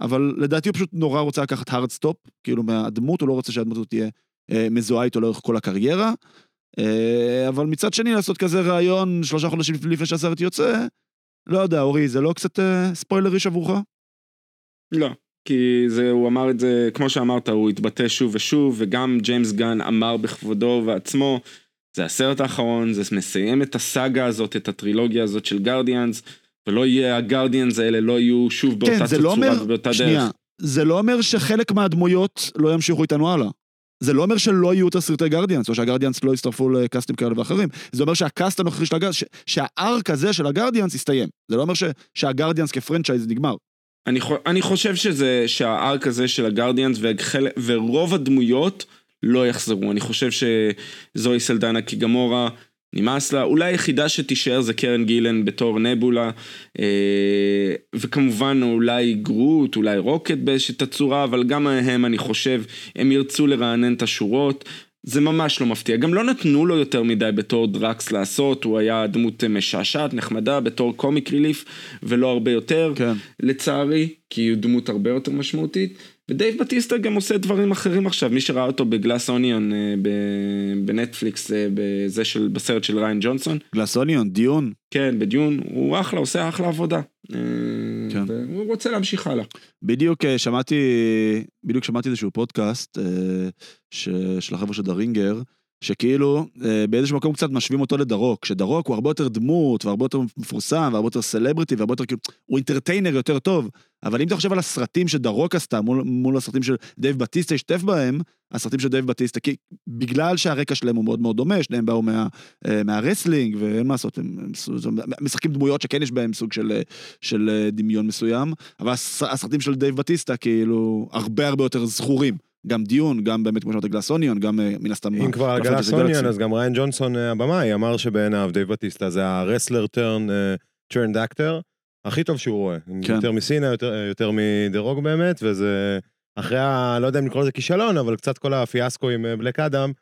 אבל לדעתי הוא פשוט נורא רוצה לקחת hard stop, כאילו מהדמות, הוא לא רוצה שהדמות הזאת תהיה אה, מזוהה איתו לאורך כל הקריירה. אבל מצד שני לעשות כזה ראיון שלושה חודשים לפני שהסרט יוצא, לא יודע, אורי, זה לא קצת אה, spoilerish עבורך?
לא. כי זה, הוא אמר את זה, כמו שאמרת, הוא התבטא שוב ושוב, וגם ג'יימס גן אמר בכבודו ובעצמו, זה הסרט האחרון, זה מסיים את הסאגה הזאת, את הטרילוגיה הזאת של Guardians, ולא יהיה, הגרדיאנס האלה לא יהיו שוב באותה
כן, זה לא אומר,
ובאותה
שנייה,
דרך.
זה לא אומר שחלק מהדמויות לא ימשיכו איתנו הלאה. זה לא אומר שלא יהיו את הסרטי גרדיאנס, או שהגרדיאנס לא יצטרפו לקאסטים כאלה ואחרים. זה אומר שהקאסט הנוכחי של הגרדיאנס, שהארק הזה של הגרדיאנס יסתיים. זה לא אומר ש- שהגרדיאנס כפרנצ'ייז נגמר.
אני, אני חושב שזה, שהארק הזה של הגרדיאנס וחל, ורוב הדמויות לא יחזרו. אני חושב שזוהי סלדנה קיגמורה, נמאס לה. אולי היחידה שתישאר זה קרן גילן בתור נבולה, אה, וכמובן אולי גרוט, אולי רוקט באיזושהי תצורה, אבל גם הם, אני חושב, הם ירצו לרענן את השורות. זה ממש לא מפתיע. גם לא נתנו לו יותר מדי בתור דרקס לעשות, הוא היה דמות משעשעת, נחמדה, בתור comic relief, ולא הרבה יותר.
כן.
לצערי, כי הוא דמות הרבה יותר משמעותית. ודייב בטיסטה גם עושה דברים אחרים עכשיו, מי שראה אותו ב Glass Onion אה, בנטפליקס, אה, בזה של, בסרט של ריאן ג'ונסון,
Glass Onion, Dune.
כן, ב Dune, הוא אחלה, עושה אחלה עבודה. אה,
כן.
והוא רוצה להמשיך הלאה.
בדיוק שמעתי, בדיוק שמעתי איזשהו פודקאסט של החבר'ה של The Ringer, שכאילו אה, באיזשהו מקום קצת משווים אותו לדה רוק, שדה רוק הוא הרבה יותר דמות והרבה יותר מפורסם והרבה יותר סלבריטי והרבה יותר כאילו, הוא entertainer יותר טוב, אבל אם אתה חושב על הסרטים שדה רוק עשה מול, מול הסרטים של דייב בטיסטה השתתף בהם, הסרטים של דייב בטיסטה, כי בגלל שהרקע שלהם הוא מאוד מאוד דומה, שניהם באו מה, אה, מה wrestling ואין מה לעשות, הם, הם, משחקים דמויות שכן יש בהם סוג של, אה, של דמיון מסוים, אבל הס- הסרטים של דייב בטיסטה כאילו הרבה הרבה יותר זכורים. גם Dune, גם באמת כמו שאמרת Glass Onion, גם אה, מן הסתם...
אם כבר על
גלפנטס
Glass
Onion.
אז גם ריאן ג'ונסון אה, הבמאי אמר שבעיניו דייב בטיסטה זה ה wrestler turn, turned actor, הכי טוב שהוא רואה.
כן.
יותר מסינה, יותר- יותר מדה רוק באמת, וזה אחרי ה... לא יודע אם לקרוא לזה כישלון, אבל קצת כל הפיאסקו עם אה, בלק אדם,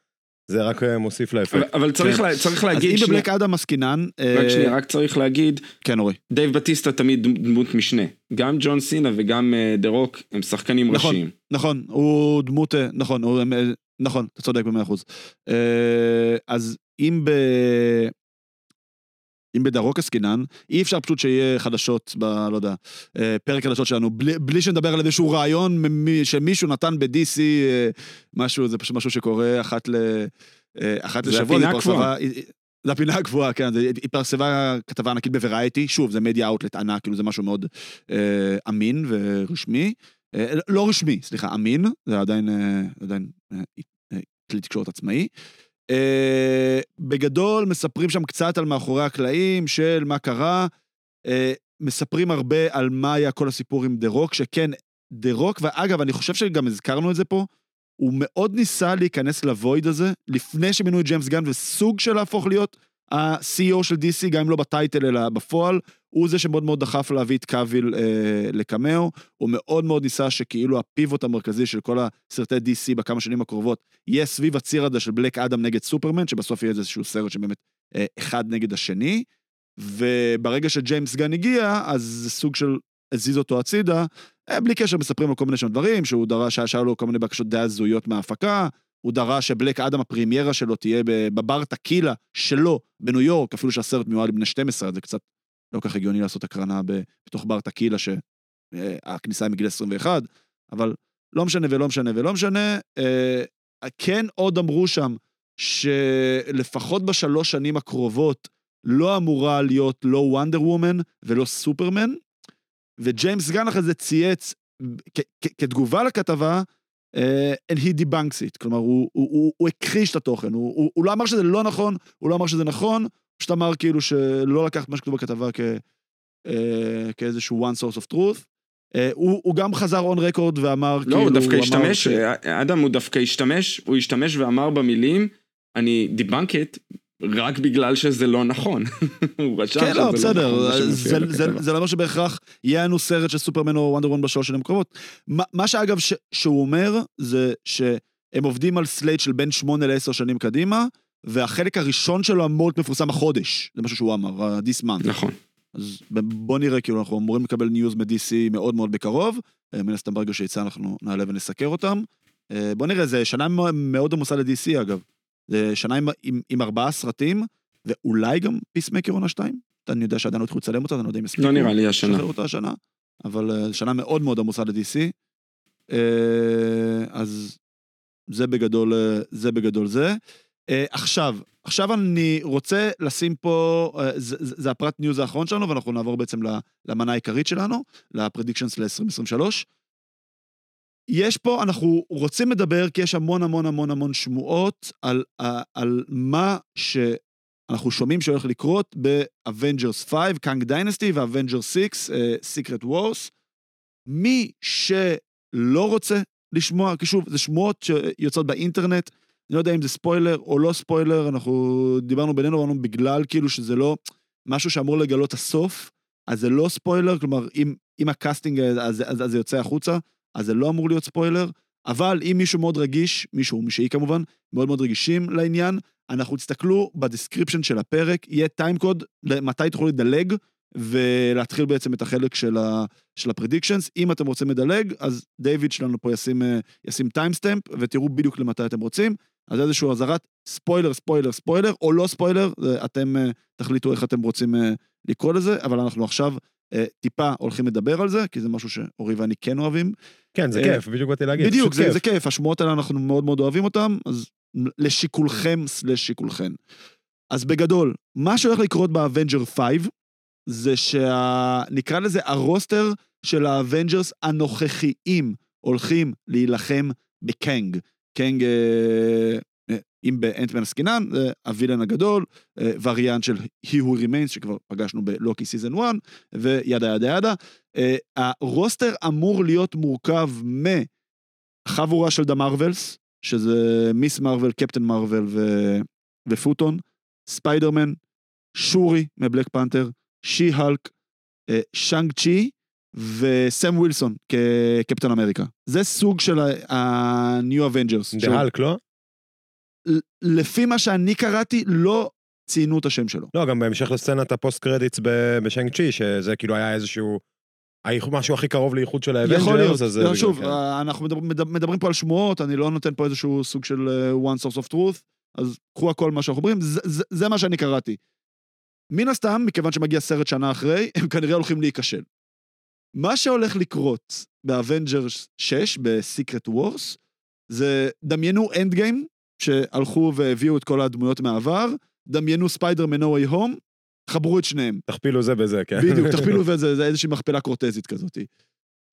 זה רק אה, מוסיף לאפקט.
אבל צריך,
כן.
לה, צריך
אז
להגיד,
אם
שנייה,
בבלק אדם עסקינן... אה,
רק שנייה, רק צריך להגיד,
כן, אורי.
דייב בטיסטה תמיד דמ- דמות משנה. גם ג'ון סינה וגם אה, דה רוק הם שחקנים
נכון.
ראשיים.
נכון, הוא דמות, אה, נכון, הוא, אה, נכון, אתה צודק במאה אחוז. אה, אז אם ב... אם בדה רוק עסקינן, אי אפשר פשוט שיהיה חדשות, ב, לא יודע, אה, פרק חדשות שלנו, בלי, בלי שנדבר על איזשהו רעיון שמישהו נתן ב-DC, אה, משהו, זה פשוט משהו שקורה אחת, ל, אה, אחת
זה
לשבוע.
הפינה
התפרסמה-
הקבועה.
זה הפינה הקבועה, כן, זה התפרסמה כתבה ענקית בוורייטי, שוב, זה מדיה אאוטלט ענק, כאילו זה משהו מאוד אה, אמין ורשמי. אה, לא רשמי, סליחה, אמין, זה עדיין, אה, עדיין אה, אה, כלי תקשורת עצמאי. אה, בגדול, מספרים שם קצת על מאחורי הקלעים של מה קרה. אה, מספרים הרבה על מה היה כל הסיפור עם דה רוק, שכן, דה רוק, ואגב, אני חושב שגם הזכרנו את זה פה, הוא מאוד ניסה להיכנס ל void הזה, לפני שמינו את ג'יימס גן, וסוג של להפוך להיות ה-CEO של DC, גם אם לא ב title אלא בפועל, הוא זה שמאוד מאוד דחף להביא את קאביל אה, לקמאו, הוא מאוד מאוד ניסה שכאילו ה pivot המרכזי של כל הסרטי DC בכמה שנים הקרובות, יהיה סביב הציר הזה של בלק אדם נגד סופרמן, שבסוף יהיה איזשהו סרט שבאמת אה, אחד נגד השני, וברגע שג'יימס גן הגיע, אז זה סוג של הזיז אותו הצידה, אה, בלי קשר מספרים לו כל מיני שם דברים, שהוא דרש, שהיה לו כל מיני בקשות די הזויות מההפקה, הוא דרש שבלק אדם הפרימיירה שלו תהיה בבר טקילה שלו בניו יורק, אפילו שהסרט מיועד לבני 12, אז זה קצת לא כך הגיוני לעשות הקרנה בתוך בר טקילה שהכניסה היא מגיל 21, אבל לא משנה ולא משנה ולא משנה. אה, כן עוד אמרו שם שלפחות בשלוש שנים הקרובות לא אמורה להיות לא וונדר וומן ולא סופרמן, וג'יימס גן אחרי זה צייץ כ- כ- כתגובה לכתבה, אה, and he debunks it, כלומר הוא, הוא, הוא, הוא הכחיש את התוכן, הוא, הוא, הוא לא אמר שזה לא נכון, הוא לא אמר שזה נכון, פשוט אמר כאילו שלא לקח את מה שכתוב בכתבה כ, אה, כאיזשהו one source of truth. אה, הוא, הוא גם חזר און רקורד ואמר
לא,
כאילו,
הוא דווקא השתמש,
ש-
אדם הוא דווקא השתמש, הוא השתמש ואמר במילים, אני debunked it רק בגלל שזה לא נכון. [laughs] הוא רשם
כן, לא,
שזה
בסדר,
נכון, מה שמופיע
זה, זה,
בכתבה.
זה לא אומר שבהכרח יהיה לנו סרט של סופרמן או וונדר וומן בשלוש שנים הקרובות. מה, מה שאגב ש, שהוא אומר, זה שהם עובדים על slate של בין שמונה לעשר שנים קדימה, והחלק הראשון שלו אמור להיות מפורסם החודש, זה משהו שהוא אמר, this month.
נכון.
אז בוא נראה, כאילו, אנחנו אמורים לקבל news מ-DC מאוד מאוד בקרוב, אה, מן הסתם ברגע שיצא אנחנו נעלה ונסקר אותם. אה, בוא נראה, זה שנה מאוד עמוסה ל-DC אגב. זה שנה עם, עם, עם ארבעה סרטים, ואולי גם פיסמקר עונה שתיים? אני יודע שעדיין לא התחילו לצלם אותה, אני לא יודע אם יספיקו.
לא נראה לי השנה.
לשחרר אותה השנה, אבל אה, שנה מאוד מאוד עמוסה ל-DC. אה, אז זה בגדול, אה, זה בגדול זה. עכשיו, עכשיו אני רוצה לשים פה, זה, זה הפרט ניוז האחרון שלנו, ואנחנו נעבור בעצם למנה העיקרית שלנו, ל predictions ל-2023. יש פה, אנחנו רוצים לדבר, כי יש המון המון המון המון שמועות על, על, מה שאנחנו שומעים שהולך לקרות ב-Avengers 5, Kang Dynasty ו-Avengers 6, uh, Secret Wars. מי שלא רוצה לשמוע, כי שוב, זה שמועות שיוצאות באינטרנט, אני לא יודע אם זה ספוילר או לא ספוילר, אנחנו דיברנו בינינו, אמרנו בגלל כאילו שזה לא משהו שאמור לגלות הסוף, אז זה לא ספוילר, כלומר, אם, אם ה casting אז, אז, אז זה יוצא החוצה, אז זה לא אמור להיות ספוילר, אבל אם מישהו מאוד רגיש, מישהו, מי שהיא כמובן, מאוד מאוד רגישים לעניין, אנחנו תסתכלו ב description של הפרק, יהיה timecode למתי תוכלו לדלג ולהתחיל בעצם את החלק של, ה, של ה predictions. אם אתם רוצים לדלג, אז דיוויד שלנו פה ישים, אה, ישים timestamp ותראו בדיוק למתי אתם רוצים. אז איזשהו אזהרת ספוילר, ספוילר, ספוילר, או לא ספוילר, זה אתם אה, תחליטו איך אתם רוצים אה, לקרוא לזה, אבל אנחנו עכשיו אה, טיפה הולכים לדבר על זה, כי זה משהו שאורי ואני כן אוהבים.
כן, זה
אה,
כיף, בדיוק באתי להגיד.
בדיוק, זה, זה כיף, השמועות האלה אנחנו מאוד מאוד אוהבים אותן, אז לשיקולכם slash שיקולכן. אז בגדול, מה שהולך לקרות ב-Avengers 5, זה שה... נקרא לזה ה roster של ה-Avengers הנוכחיים הולכים להילחם בקנג. קנג, אה, אה, אם ב Ant-Man עסקינן, זה ה villain הגדול, אה, וריאנט של He Who Remains, שכבר פגשנו בלוקי season 1, ו yada yada yada. אה, ה roster אמור להיות מורכב מחבורה של The Marvels, שזה Ms. Marvel, Captain Marvel ו... ו Photon, Spider-Man, שורי מ Black Panther, She-Hulk, אה, שאנג צ'י וסם ווילסון כקפטן אמריקה. זה סוג של ה-New Avengers.
The Hulk, לא?
לפי מה שאני קראתי, לא ציינו את השם שלו.
לא, גם בהמשך לסצנת ה post credits בשנג צ'י, שזה כאילו היה איזשהו... משהו הכי קרוב לאיחוד של ה-Avengers,
יכול להיות,
אז זה
לא, שוב,
כן.
אה, אנחנו מדבר- מדבר- מדברים פה על שמועות, אני לא נותן פה איזשהו סוג של אה, one source of truth, אז קחו הכל מה שאנחנו אומרים, זה- זה- זה מה שאני קראתי. מן הסתם, מכיוון שמגיע סרט שנה אחרי, הם כנראה הולכים להיכשל. מה שהולך לקרות ב-Avengers 6, ב-Secret Wars, זה דמיינו Endgame, שהלכו והביאו את כל הדמויות מהעבר, דמיינו Spider-Man No Way Home, חיברו את שניהם.
תכפילו זה בזה, כן.
בדיוק, תכפילו [laughs] וזה, זה איזושהי מכפלה קרטזית כזאת.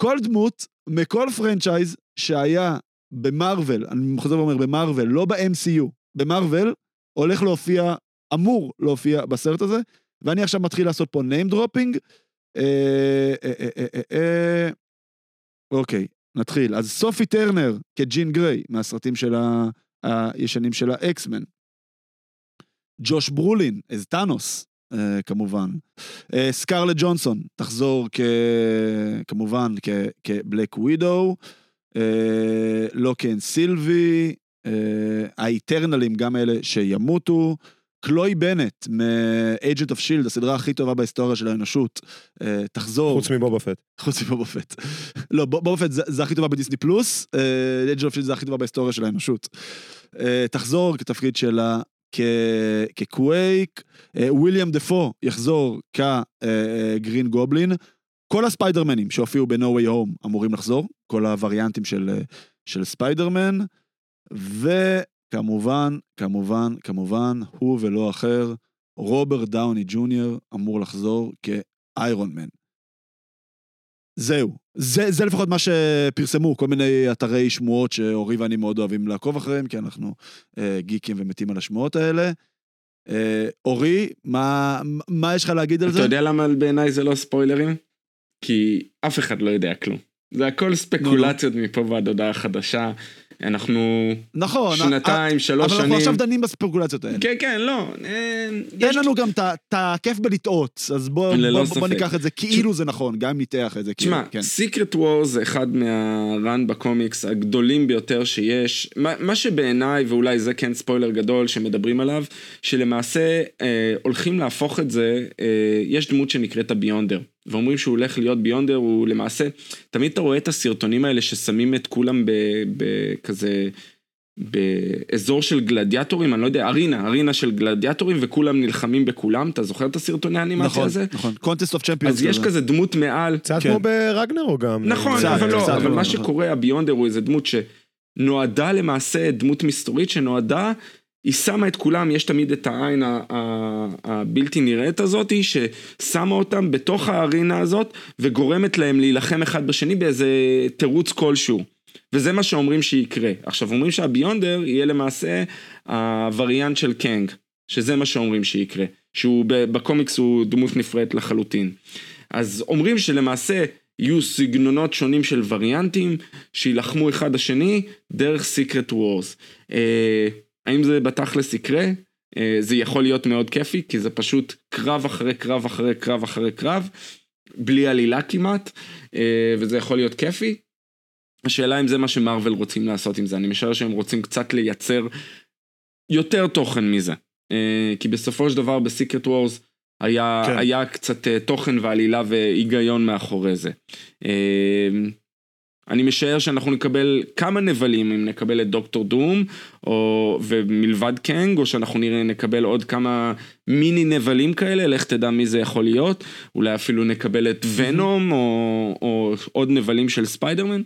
כל דמות מכל franchise שהיה במרוויל, אני חוזר ואומר במרוויל, לא ב-MCU, במרוויל, הולך להופיע, אמור להופיע בסרט הזה, ואני עכשיו מתחיל לעשות פה name dropping. אה, אה, אה, אוקיי, נתחיל. אז סופי טרנר כג'ין גריי, מהסרטים של ה... הישנים של האקסמן. ג'וש ברולין, אז טאנוס, אה, כמובן. אה, סקרלט ג'ונסון תחזור כ... כמובן כ... כבלק ווידו. אה, לוקן סילבי. אה, האיטרנלים, גם אלה שימותו. קלוי בנט מ-Agent of Shield, הסדרה הכי טובה בהיסטוריה של האנושות, אה, תחזור.
חוץ מבובה פט.
חוץ מבובה פט. לא, בובה פט זה, זה הכי טובה בדיסני פלוס, אה, Agent of Shield זה הכי טובה בהיסטוריה של האנושות. אה, תחזור כתפקיד שלה כקווייק, וויליאם דפו יחזור כגרין גובלין. כל הספיידרמנים שהופיעו ב-No Way Home אמורים לחזור, כל הווריאנטים של, של ספיידרמן, וכמובן, כמובן, כמובן, הוא ולא אחר, רוברט דאוני ג'וניור אמור לחזור כאיירון מן. זהו, זה, זה לפחות מה שפרסמו, כל מיני אתרי שמועות שאורי ואני מאוד אוהבים לעקוב אחריהם, כי אנחנו אה, גיקים ומתים על השמועות האלה. אה, אורי, מה, מה יש לך להגיד על
אתה
זה?
יודע למה בעיניי זה לא ספוילרים? כי אף אחד לא יודע כלום. זה הכל ספקולציות מפה ועד הודעה חדשה. אנחנו
נכון,
שנתיים, שלוש
אבל אנחנו
שנים.
עכשיו דנים בספקולציות האלה.
כן, כן, לא. אה, יש-
לנו גם את הכיף בלטעות, אז בוא,
ללא
בוא, בוא
ספק.
ניקח את זה כאילו זה נכון, גם אם ניתח את זה.
תשמע,
כאילו, כן.
סיקרט וור זה אחד מהראן בקומיקס הגדולים ביותר שיש. מה, מה שבעיניי, ואולי זה כן ספוילר גדול שמדברים עליו, שלמעשה אה, הולכים להפוך את זה, אה, יש דמות שנקראת הביונדר. ואומרים שהוא הולך להיות ביונדר, הוא למעשה, תמיד אתה רואה את הסרטונים האלה ששמים את כולם בכזה באזור של גלדיאטורים, אני לא יודע, ארינה, ארינה של גלדיאטורים, וכולם נלחמים בכולם, אתה זוכר את הסרטוני האנימציה
נכון,
הזה?
נכון. קונטסט אוף צ'מפיונס.
אז יש כזה דמות מעל,
קצת
כן.
כמו ברגנרו גם.
נכון,
קצת,
אבל לא,
קצת,
אבל
לא,
מה
נכון.
שקורה, הביונדר הוא איזה דמות שנועדה למעשה, דמות מסתורית שנועדה, היא שמה את כולם, יש תמיד את העין הבלתי נראית הזאתי, ששמה אותם בתוך הארינה הזאת, וגורמת להם להילחם אחד בשני באיזה תירוץ כלשהו. וזה מה שאומרים שיקרה. עכשיו, אומרים שהביונדר יהיה למעשה הווריאנט של קנג, שזה מה שאומרים שיקרה. שהוא בקומיקס הוא דמות נפרדת לחלוטין. אז אומרים שלמעשה יהיו סגנונות שונים של וריאנטים שיילחמו אחד השני דרך סיקרט וורס. האם זה בתכלס יקרה? אה, זה יכול להיות מאוד כיפי כי זה פשוט קרב אחרי קרב אחרי קרב אחרי קרב בלי עלילה כמעט אה, וזה יכול להיות כיפי. השאלה אם זה מה שמרוויל רוצים לעשות עם זה אני משער שהם רוצים קצת לייצר יותר תוכן מזה. אה, כי בסופו של דבר בסיקרט וורס היה,
כן.
היה קצת תוכן ועלילה והיגיון מאחורי זה. אני משער שאנחנו נקבל כמה נבלים, אם נקבל את דוקטור דום, או, ומלבד קנג, או שאנחנו נראה, נקבל עוד כמה מיני נבלים כאלה, לך תדע מי זה יכול להיות, אולי אפילו נקבל את ונום, או, או עוד נבלים של ספיידרמן,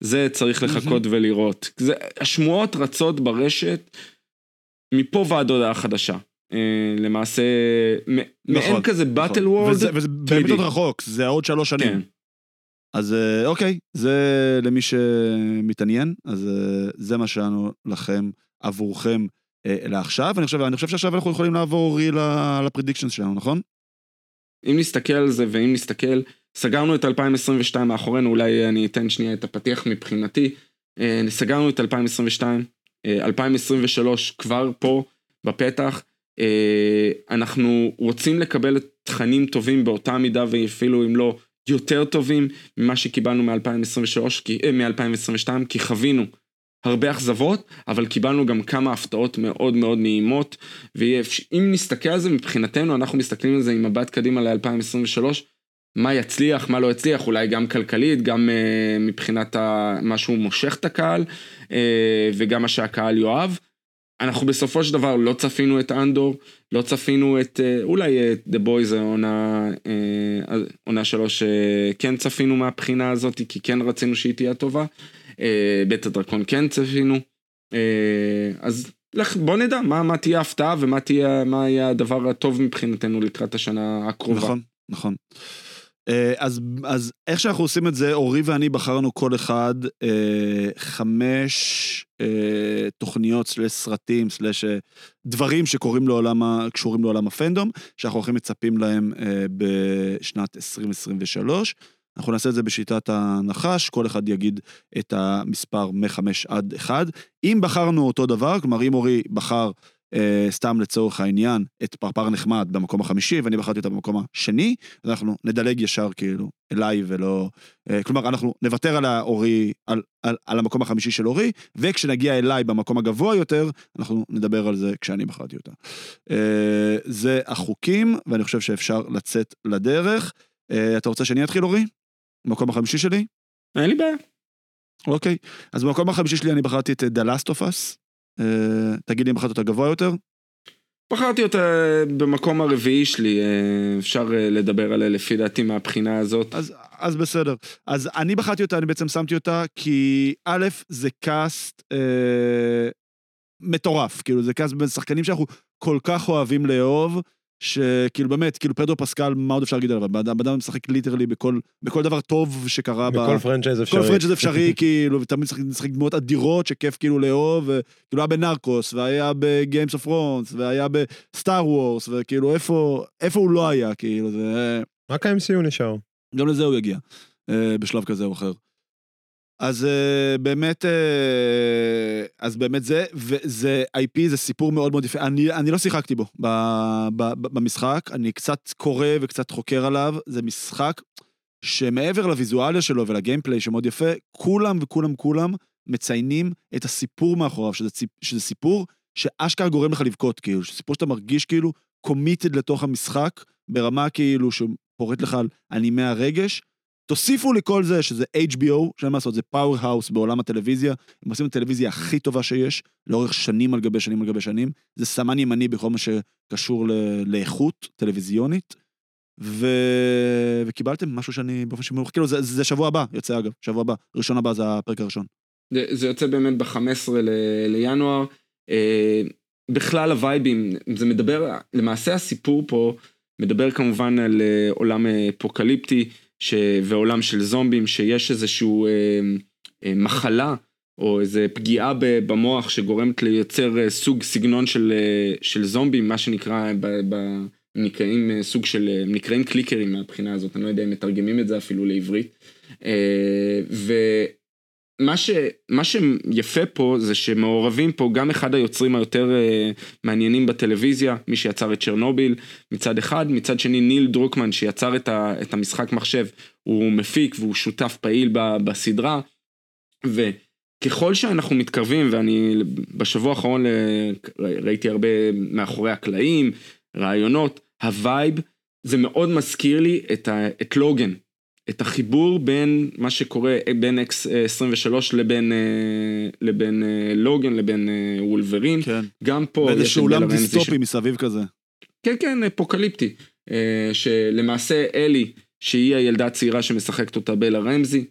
זה צריך לחכות ולראות. זה, השמועות רצות ברשת מפה ועד הודעה חדשה. אה, למעשה,
נכון,
מעין כזה באטל וורד,
וזה, וזה באמת עוד רחוק, זה עוד שלוש שנים.
כן.
אז אה, אוקיי, זה למי שמתעניין, אז אה, זה מה שלנו לכם, עבורכם אה, לעכשיו. אני חושב, אני חושב שעכשיו אנחנו יכולים לעבור אורי לפרדיקשנס שלנו, נכון?
אם נסתכל על זה ואם נסתכל, סגרנו את 2022 מאחורינו, אולי אני אתן שנייה את הפתיח מבחינתי. סגרנו את 2022, אה, 2023 כבר פה בפתח. אנחנו רוצים לקבל תכנים טובים באותה מידה ואפילו אם לא יותר טובים ממה שקיבלנו מ-2023, מ-2022, כי חווינו הרבה אכזבות, אבל קיבלנו גם כמה הפתעות מאוד מאוד נעימות, ואם נסתכל על זה מבחינתנו, אנחנו מסתכלים על זה עם מבט קדימה ל-2023, מה יצליח, מה לא יצליח, אולי גם כלכלית, גם uh, מבחינת מה שהוא מושך את הקהל, uh, וגם מה שהקהל יאהב. אנחנו בסופו של דבר לא צפינו את אנדור, לא צפינו את, uh, אולי את The Boys עונה, uh, עונה שלוש, uh, כן צפינו מהבחינה הזאת, כי כן רצינו שהיא תהיה טובה. בית הדרקון כן צפינו. אז לך, בוא נדע מה, מה תהיה ההפתעה ומה תהיה, מה יהיה הדבר הטוב מבחינתנו לקראת השנה הקרובה.
נכון, נכון. אה, אז, אז איך שאנחנו עושים את זה, אורי ואני בחרנו כל אחד אה, חמש אה, תוכניות סלש סרטים סלש אה, דברים שקורים לעולם, קשורים לעולם הפנדום, שאנחנו הכי מצפים להם אה, בשנת 2023. אנחנו נעשה את זה בשיטת הנחש, כל אחד יגיד את המספר מ-5 עד 1. אם בחרנו אותו דבר, כלומר אם אורי בחר סתם לצורך העניין, את פרפר נחמד במקום החמישי, ואני בחרתי אותה במקום השני, אז אנחנו נדלג ישר כאילו אליי ולא... אה, כלומר, אנחנו נוותר על האורי, על, על, על המקום החמישי של אורי, וכשנגיע אליי במקום הגבוה יותר, אנחנו נדבר על זה כשאני בחרתי אותה. אה, זה החוקים, ואני חושב שאפשר לצאת לדרך. אה, אתה רוצה שאני אתחיל, אורי? במקום החמישי שלי?
אין לי בעיה.
אוקיי. אז במקום החמישי שלי אני בחרתי את The Last of Us. אה, תגיד לי אם בחרת אותה גבוה יותר?
בחרתי אותה במקום הרביעי שלי, אה, אפשר אה, לדבר עליה לפי דעתי מהבחינה הזאת.
אז, אז בסדר. אז אני בחרתי אותה, אני בעצם שמתי אותה, כי א', זה cast אה, מטורף, כאילו זה cast בין שחקנים שאנחנו כל כך אוהבים לאהוב, שכאילו באמת, כאילו פדרו פסקל, מה עוד אפשר להגיד עליו? הבן אדם משחק literally בכל, בכל דבר טוב שקרה ב...
בכל franchise אפשרי.
כל franchise אפשרי, [laughs] כאילו, ותמיד משחק- משחק דמויות אדירות שכיף כאילו לאהוב, וכאילו היה ב-Narcos, והיה ב-Game of Thrones, והיה ב-Star Wars, וכאילו איפה, איפה הוא לא היה, כאילו, זה...
רק ה-MCU נשאר.
גם לזה הוא יגיע, אה, בשלב כזה או אחר. אז אה, באמת, אה, אז באמת זה, וזה IP, זה סיפור מאוד מאוד יפה. אני, אני לא שיחקתי בו ב, ב, ב, במשחק, אני קצת קורא וקצת חוקר עליו, זה משחק שמעבר לוויזואליה שלו ולגיימפליי שמאוד יפה, כולם וכולם כולם מציינים את הסיפור מאחוריו, שזה, שזה סיפור שאשכרה גורם לך לבכות, כאילו, סיפור שאתה מרגיש כאילו committed לתוך המשחק, ברמה כאילו שפורט לך על נימי הרגש, תוסיפו לכל זה שזה HBO, שאין מה לעשות, זה powerhouse בעולם הטלוויזיה, הם עושים את הטלוויזיה הכי טובה שיש, לאורך שנים על גבי שנים על גבי שנים, זה סמן ימני בכל מה שקשור ל- לאיכות טלוויזיונית, ו... וקיבלתם משהו שאני באופן שמוח, כאילו זה, זה שבוע הבא, יוצא אגב, שבוע הבא, ראשון הבא זה הפרק הראשון.
זה, זה יוצא באמת ב-15 ל- לינואר. אה, בכלל הווייבים, זה מדבר, למעשה הסיפור פה מדבר כמובן על אה, עולם אפוקליפטי ש, ועולם של זומבים, שיש איזשהו אה, אה, מחלה או איזה פגיעה במוח שגורמת לייצר אה, סוג סגנון של, של זומבים, מה שנקרא, ב, ב, נקראים סוג של, הם נקראים קליקרים מהבחינה הזאת, אני לא יודע אם מתרגמים את זה אפילו לעברית. אה, ומה ש, מה שיפה פה זה שמעורבים פה גם אחד היוצרים היותר אה, מעניינים בטלוויזיה, מי שיצר את צ'רנוביל מצד אחד, מצד שני ניל דרוקמן שיצר את, ה, את המשחק מחשב, הוא מפיק והוא שותף פעיל ב, בסדרה. וככל שאנחנו מתקרבים, ואני בשבוע האחרון אה, ראיתי הרבה מאחורי הקלעים, ראיונות, ה vibe, זה מאוד מזכיר לי את, ה, את לוגן, את החיבור בין מה שקורה בין X23 לבין, אה, לבין אה, לוגן, לבין אה, וולברין,
כן.
גם פה
באיזשהו
את
עולם
רמזי ש-
דיסטופי מסביב כזה.
כן, כן, אפוקליפטי. אה, שלמעשה אלי, שהיא הילדה הצעירה שמשחקת אותה בלה רמזי,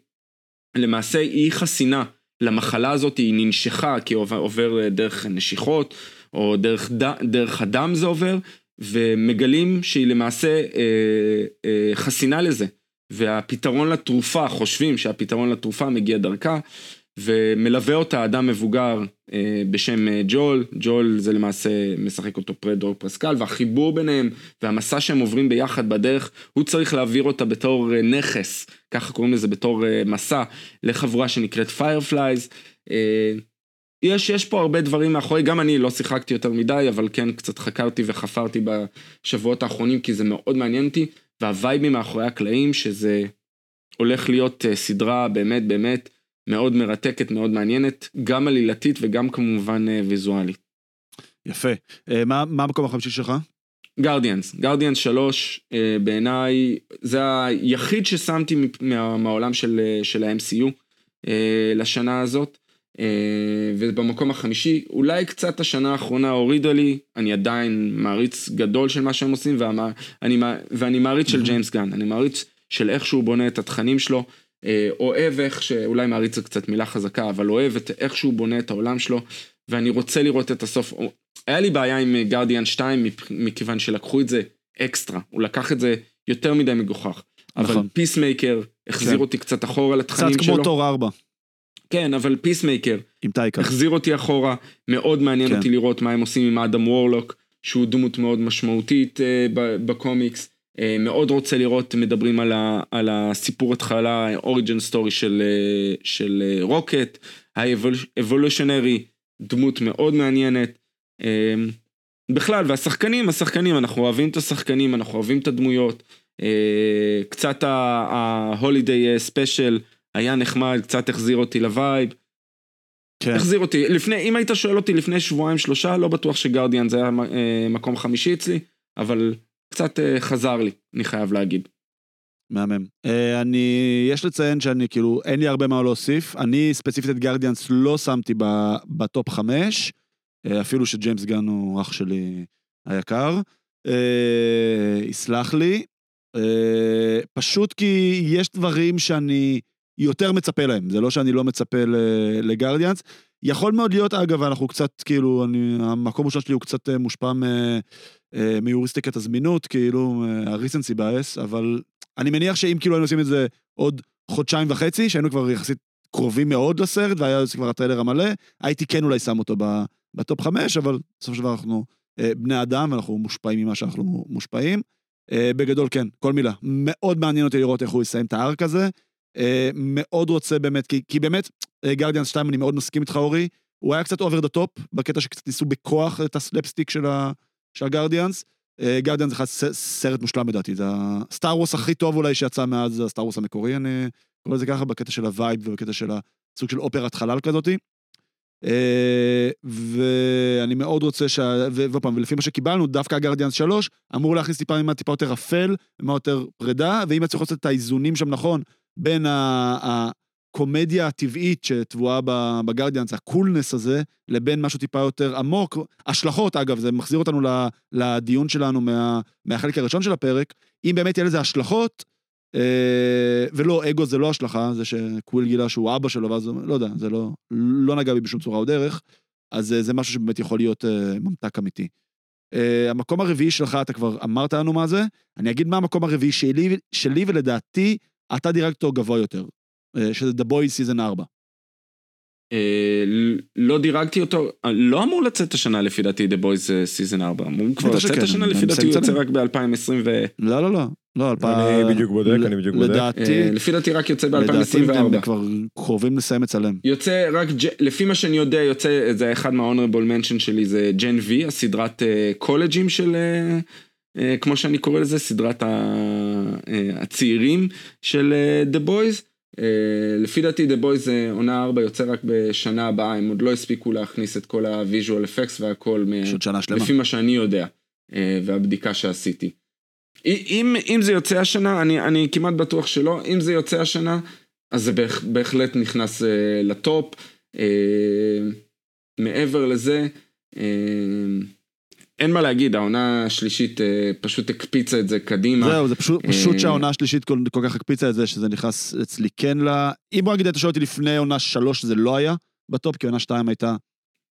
למעשה היא חסינה למחלה הזאת, היא ננשכה כי עובר, אה, דרך נשיכות, או דרך, ד, דרך הדם זה עובר, ומגלים שהיא למעשה אה, אה, חסינה לזה. והפתרון לתרופה, חושבים שהפתרון לתרופה מגיע דרכה, ומלווה אותה אדם מבוגר אה, בשם אה, ג'ואל, ג'ואל זה למעשה משחק אותו פדרו פסקל, והחיבור ביניהם והמסע שהם עוברים ביחד בדרך, הוא צריך להעביר אותה בתור אה, נכס, ככה קוראים לזה בתור אה, מסע, לחבורה שנקראת Fireflies. אה, יש, יש פה הרבה דברים מאחורי, גם אני לא שיחקתי יותר מדי, אבל כן קצת חקרתי וחפרתי בשבועות האחרונים, כי זה מאוד מעניין אותי, והווייבים מאחורי הקלעים, שזה הולך להיות אה, סדרה באמת באמת מאוד מרתקת, מאוד מעניינת, גם עלילתית וגם כמובן אה, ויזואלית.
יפה. אה, מה מה המקום החמישי שלך?
גרדיאנס, גרדיאנס 3 אה, בעיניי זה היחיד ששמתי מה, מהעולם של, של ה-MCU לשנה הזאת. אה, ובמקום החמישי, אולי קצת השנה האחרונה הורידה לי, אני עדיין מעריץ גדול של מה שהם עושים, ואמה, אני, מע- ואני מעריץ של. ג'יימס גן, אני מעריץ של איך שהוא בונה את התכנים שלו, אה, אוהב איך, שאולי מעריץ זה קצת מילה חזקה, אבל אוהב את איך שהוא בונה את העולם שלו, ואני רוצה לראות את הסוף. היה לי בעיה עם גרדיאן 2 מפ- מכיוון שלקחו את זה אקסטרה, הוא לקח את זה יותר מדי מגוחך. אבל
נכון.
Peacemaker החזיר
כן.
אותי קצת אחורה
קצת
לתכנים שלו.
כמו תור 4,
כן, אבל Peacemaker
עם טייקה.
החזיר אותי אחורה, מאוד מעניין
כן.
אותי לראות מה הם עושים עם אדם וורלוק, שהוא דמות מאוד משמעותית אה, בקומיקס. אה, מאוד רוצה לראות, מדברים על, ה, על הסיפור התחלה, origin story של, אה, של אה, רוקט, High Evolutionary, דמות מאוד מעניינת. אה, בכלל, והשחקנים, השחקנים, אנחנו אוהבים את השחקנים, אנחנו אוהבים את הדמויות. אה, קצת ה-holiday special היה נחמד, קצת החזיר אותי ל vibe.
כן.
החזיר אותי, לפני, אם היית שואל אותי לפני שבועיים שלושה, לא בטוח ש Guardians זה היה אה, מקום חמישי אצלי, אבל קצת אה, חזר לי, אני חייב להגיד.
מהמם. אה, אני, יש לציין שאני כאילו, אין לי הרבה מה להוסיף. אני ספציפית את Guardians לא שמתי ב- ב top חמש, אפילו שג'יימס גן הוא אח שלי היקר. אה, יסלח לי. פשוט כי יש דברים שאני יותר מצפה להם, זה לא שאני לא מצפה לגרדיאנס. יכול מאוד להיות, אגב, אנחנו קצת, כאילו, אני, המקום הראשון שלי הוא קצת אה, מושפע מ- אה, מיוריסטיקת הזמינות, כאילו, ה-recency bias, אבל אני מניח שאם כאילו היינו עושים את זה עוד חודשיים וחצי, שהיינו כבר יחסית קרובים מאוד לסרט, והיה כבר הטריילר המלא, הייתי כן אולי שם אותו ב top חמש, אבל בסופו של דבר אנחנו אה, בני אדם, ואנחנו מושפעים ממה שאנחנו מושפעים. אה, בגדול, כן, כל מילה. מאוד מעניין אותי לראות איך הוא יסיים את ה arc הזה. אה, מאוד רוצה באמת, כי, כי באמת, Guardians 2, אני מאוד מסכים איתך, אורי, הוא היה קצת over the top, בקטע שקצת ניסו בכוח את הסלפסטיק של, ה Guardians. Guardians זה סרט מושלם לדעתי, זה ה Star Wars הכי טוב אולי שיצא מאז הסטאר ווס המקורי, אני קורא לזה ככה, בקטע של ה vibe ובקטע של הסוג של אופרת חלל כזאתי. אה, ואני מאוד רוצה ש... ועוד פעם, ולפי מה שקיבלנו, דווקא ה Guardians 3 אמור להכניס טיפה מימד טיפה יותר אפל, מימד יותר פרידה, ואם יצליחו לעשות את האיזונים שם נכון, בין הקומדיה הטבעית שטבועה ב Guardians, ה coolness הזה, לבין משהו טיפה יותר עמוק. השלכות, אגב, זה מחזיר אותנו לדיון שלנו מה, מהחלק הראשון של הפרק. אם באמת יהיה לזה השלכות, אה, ולא, אגו זה לא השלכה, זה שקוויל גילה שהוא אבא שלו, ואז לא יודע, זה לא, לא נגע בי בשום צורה או דרך, אז אה, זה משהו שבאמת יכול להיות אה, ממתק אמיתי. Uh, המקום הרביעי שלך, אתה כבר אמרת לנו מה זה, אני אגיד מה המקום הרביעי שלי, שלי ולדעתי, אתה דירגת אותו גבוה יותר, שזה The Boys Season 4.
אה, לא דירגתי אותו, אה, לא אמור לצאת השנה לפי דעתי The Boys אה, season 4, אמור כבר לצאת
שכן,
השנה לפי דעתי הוא יוצא. רק ב-2020 ו...
לא, לא, לא, לא.
אני בדיוק בודק, אני בדיוק בודק.
לדעתי,
אה, לפי דעתי רק יוצא
לדעתי הם
ב-2024.
כבר קרובים לסיים לצלם.
יוצא רק, ג'- לפי מה שאני יודע, יוצא, זה אחד מה-honorable mention שלי, זה ג'ן וי, הסדרת אה, קולג'ים של, אה, אה, כמו שאני קורא לזה, סדרת אה, הצעירים של אה, The Boys. אה, לפי דעתי The Boys אה, עונה 4 יוצא רק בשנה הבאה, הם עוד לא הספיקו להכניס את כל ה-visual effects והכל,
פשוט שנה שלמה.
לפי מה שאני יודע, אה, והבדיקה שעשיתי. אם, אם זה יוצא השנה, אני, אני כמעט בטוח שלא, אם זה יוצא השנה, אז זה בהח, בהחלט נכנס אה, לטופ. אה, מעבר לזה, אה, אין מה להגיד, העונה השלישית אה, פשוט הקפיצה את זה קדימה.
זהו, זה פשוט, פשוט
אה,
שהעונה השלישית כל, כל כך הקפיצה את זה, שזה נכנס אצלי כן ל... אם בוא נגיד, אתה שואל אותי לפני עונה שלוש, זה לא היה בטופ, כי עונה שתיים הייתה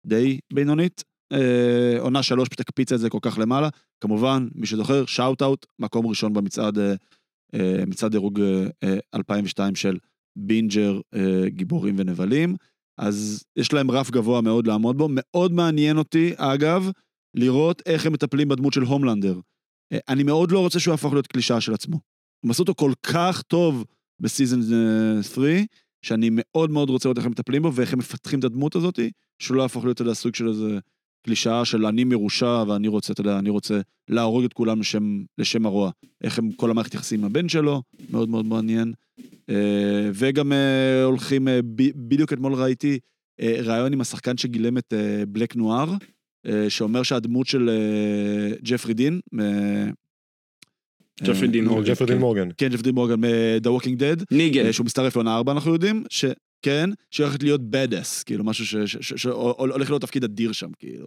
די בינונית. אה, עונה שלוש פשוט הקפיצה את זה כל כך למעלה. כמובן, מי שזוכר, shout out, מקום ראשון במצעד, אה, אה, מצעד דירוג אה, 2002 של בינג'ר, אה, גיבורים ונבלים. אז יש להם רף גבוה מאוד לעמוד בו. מאוד מעניין אותי, אגב, לראות איך הם מטפלים בדמות של הומלנדר. אה, אני מאוד לא רוצה שהוא יהפוך להיות קלישאה של עצמו. הם עשו אותו כל כך טוב ב season 3, שאני מאוד מאוד רוצה לראות איך הם מטפלים בו ואיך הם מפתחים את הדמות הזאת, שהוא לא יהפוך להיות, אתה סוג של איזה קלישאה של אני מרושע ואני רוצה, אתה יודע, אני רוצה להרוג את כולם לשם, לשם הרוע. איך הם, כל המערכת יחסים עם הבן שלו, מאוד מאוד מעניין. אה, וגם אה, הולכים, אה, בדיוק אתמול ראיתי אה, ראיון עם השחקן שגילם את אה, בלק נואר, אה, שאומר שהדמות של אה, ג'פרי דין, אה,
ג'פרי דין מורגן.
ג'פרי דין
כן.
מורגן.
כן, ג'פרי דין מורגן מ-The Walking Dead,
ניגן.
אה, שהוא מצטרף לעונה 4 אנחנו יודעים, שכן, שהולכת להיות badass, כאילו משהו שהולך להיות תפקיד אדיר שם, כאילו.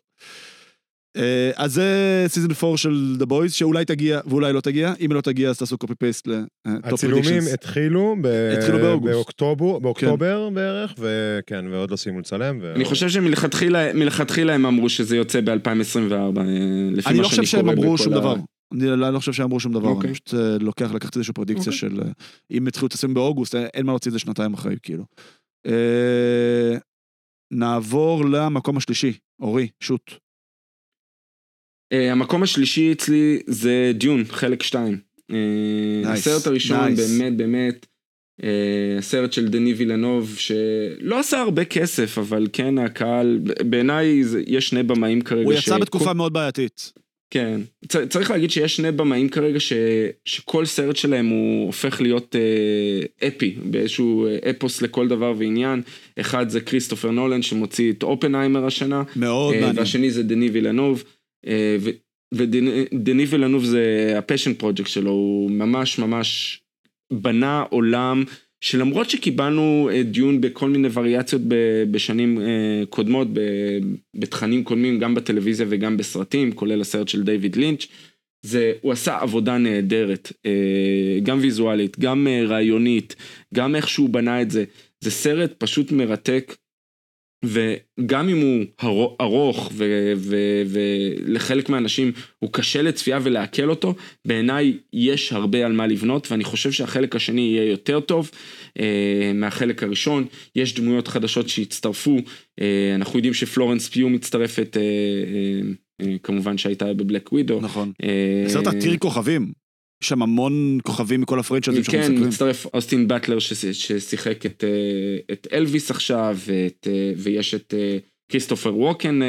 אה, אז זה season 4 של The Boys, שאולי תגיע ואולי לא תגיע, אם היא לא תגיע אז תעשו copy paste ל top
הצילומים התחילו ב-
התחילו באוגוסט.
באוקטובר, בערך, וכן, ועוד לא סיימו לצלם. ו-
אני חושב שמלכתחילה מלכתחילה הם אמרו שזה יוצא ב-2024, לפי מה
אני לא חושב שהם אמרו שום דבר. אני לא לא חושב שהם אמרו שום דבר,
אוקיי.
אני פשוט אה, לוקח, לקחתי איזושהי פרדיקציה
אוקיי.
של אה, אם התחילו הסרטים באוגוסט, אין מה להוציא את זה שנתיים אחרי, כאילו. נעבור למקום השלישי, אורי, שוט.
אה, המקום השלישי אצלי זה דיון, חלק 2.
Nice,
הסרט הראשון
nice.
באמת באמת, אה, הסרט של דני וילנוב שלא עשה הרבה כסף, אבל כן הקהל, בעיניי יש שני במאים כרגע.
הוא יצא
שכל-
בתקופה מאוד בעייתית.
כן, צריך להגיד שיש שני במאים כרגע ש, שכל סרט שלהם הוא הופך להיות אה, אפי, באיזשהו אה, אפוס לכל דבר ועניין. אחד זה כריסטופר נולן שמוציא את אופנהיימר השנה,
מאוד
אה,
מעניין.
והשני זה דני וילנוב. אה, ודני וילנוב זה ה passion project שלו, הוא ממש ממש בנה עולם שלמרות שקיבלנו אה, Dune בכל מיני וריאציות בשנים אה, קודמות, בתכנים קודמים, גם בטלוויזיה וגם בסרטים, כולל הסרט של דיוויד לינץ', זה, הוא עשה עבודה נהדרת, גם ויזואלית, גם רעיונית, גם איך שהוא בנה את זה. זה סרט פשוט מרתק, וגם אם הוא ארו- ארוך ולחלק מהאנשים הוא קשה לצפייה ולעכל אותו, בעיניי יש הרבה על מה לבנות, ואני חושב שהחלק השני יהיה יותר טוב אה, מהחלק הראשון. יש דמויות חדשות שהצטרפו, אה, אנחנו יודעים שפלורנס פיו מצטרפת, אה, אה, אה, כמובן שהייתה בבלק ווידו.
נכון.
אה,
סרט עתיר כוכבים. יש שם המון כוכבים מכל הפרנצ'ייזים שאנחנו
כן,
מסתכלים.
מצטרף אוסטין באטלר שש- ששיחק את, אה, את אלוויס עכשיו, ואת, אה, ויש את אה, כריסטופר ווקן,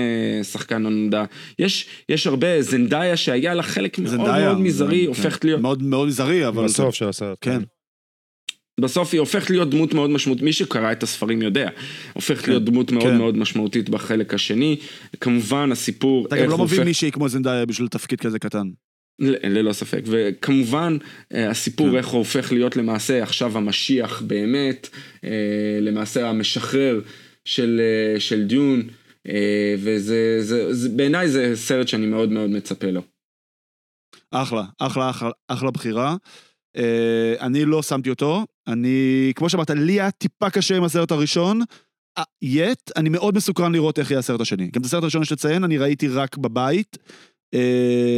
שחקן הנודע. יש, יש הרבה, זנדאיה שהיה לה חלק מאוד
זנדאיה,
מאוד מזערי,
כן.
הופכת להיות,
מאוד מאוד מזערי, אבל...
בסוף של הסרט.
כן.
בסוף היא הופכת להיות דמות מאוד משמעותית, מי שקרא את הספרים יודע, הופכת
כן,
להיות דמות מאוד
כן.
מאוד משמעותית בחלק השני. כמובן הסיפור,
אתה גם לא מביא
הופך,
מישהי כמו זנדאיה בשביל תפקיד כזה קטן.
ללא ספק, וכמובן אה, הסיפור
כן.
איך הוא הופך להיות למעשה עכשיו המשיח באמת, אה, למעשה המשחרר של, אה, של דיון, וזה זה, זה, בעיניי זה סרט שאני מאוד מאוד מצפה לו.
אחלה, אחלה, אחלה, אחלה בחירה. אני לא שמתי אותו, אני, כמו שאמרת, לי היה טיפה קשה עם הסרט הראשון. יט, אני מאוד מסוקרן לראות איך יהיה הסרט השני. גם את הסרט הראשון יש לציין, אני ראיתי רק בבית. אה,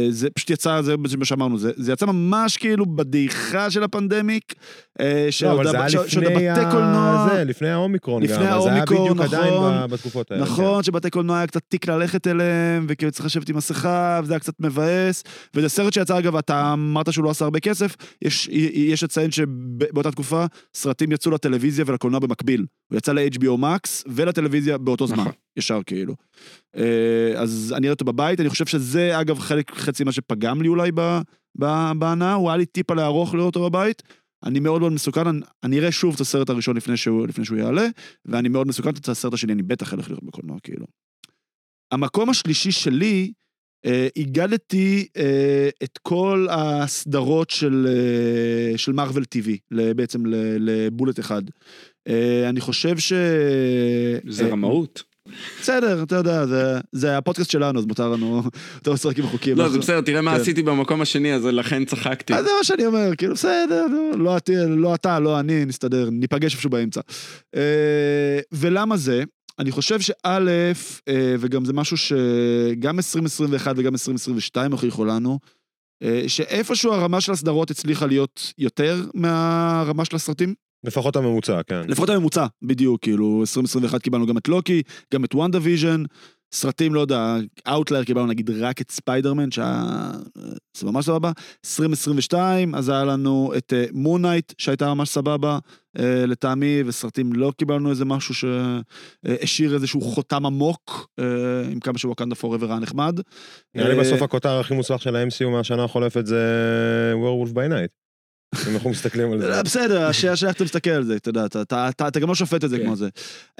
זה פשוט יצא, זה מה שאמרנו, זה, זה יצא ממש כאילו בדעיכה של הפנדמיק. אה,
לא,
שעוד
אבל זה
ה-
היה
שעוד
לפני
הבתי קולנוע-.
זה, לפני האומיקרון
לפני
גם, אז זה היה
האומיקרון,
בדיוק עדיין
נכון.
ב- בתקופות האלה.
נכון, שבתי קולנוע היה קצת תיק ללכת אליהם, וכאילו צריך לשבת עם מסכה, וזה היה קצת מבאס. וזה סרט שיצא, אגב, אתה אמרת שהוא לא עשה הרבה כסף, יש, יש לציין שבאותה תקופה סרטים יצאו לטלוויזיה ולקולנוע במקביל. הוא יצא ל-HBO Max ולטלוויזיה באותו זמן,
נכון.
ישר כאילו. אה, אז אני אראה אותו בבית, אני חושב שזה, אגב, חלק, חצי מה שפגם לי אולי בהנאה, הוא היה לי טיפה לארוך לראות אותו בבית. אני מאוד מאוד מסוכן, אני, אני אראה שוב את הסרט הראשון לפני שהוא, לפני שהוא יעלה, ואני מאוד מסוכן את הסרט השני, אני בטח אלך לראות בקולנוע, כאילו. המקום השלישי שלי, אה, הגדתי אה, את כל הסדרות של, אה, של מרוויל TV, בעצם לבולט אחד. אה, אני חושב ש...
זה
אה,
רמאות.
בסדר, אתה יודע, זה, זה הפודקאסט שלנו, אז מותר לנו, מותר לשחק עם החוקים.
לא, זה בסדר, תראה מה
כן.
עשיתי במקום השני, אז לכן צחקתי.
אז זה מה שאני אומר, כאילו בסדר, לא, לא אתה, לא אני, נסתדר, ניפגש איפשהו באמצע. אה, ולמה זה? אני חושב שא', אה, וגם זה משהו שגם 2021 וגם 2022 הוכיחו לנו, אה, שאיפשהו הרמה של הסדרות הצליחה להיות יותר מהרמה של הסרטים.
לפחות הממוצע, כן.
לפחות הממוצע, בדיוק, כאילו 2021 קיבלנו גם את לוקי, גם את WandaVision, סרטים, לא יודע, outlier קיבלנו נגיד רק את ספיידרמן, שהיה... זה ממש סבבה. 2022, אז היה לנו את Moon Knight, שהייתה ממש סבבה אה, לטעמי, וסרטים לא קיבלנו איזה משהו שהשאיר איזשהו חותם עמוק, אה, עם כמה שווקנדה פוראבר היה נחמד.
נראה לי
אה,
בסוף הכותר הכי מוצלח של ה-MCU מהשנה החולפת זה Werewolf by Night. אם אנחנו מסתכלים על זה.
לא, בסדר, השאלה שאיך אתה מסתכל על זה, אתה יודע, אתה- גם לא שופט את זה
כן.
כמו זה.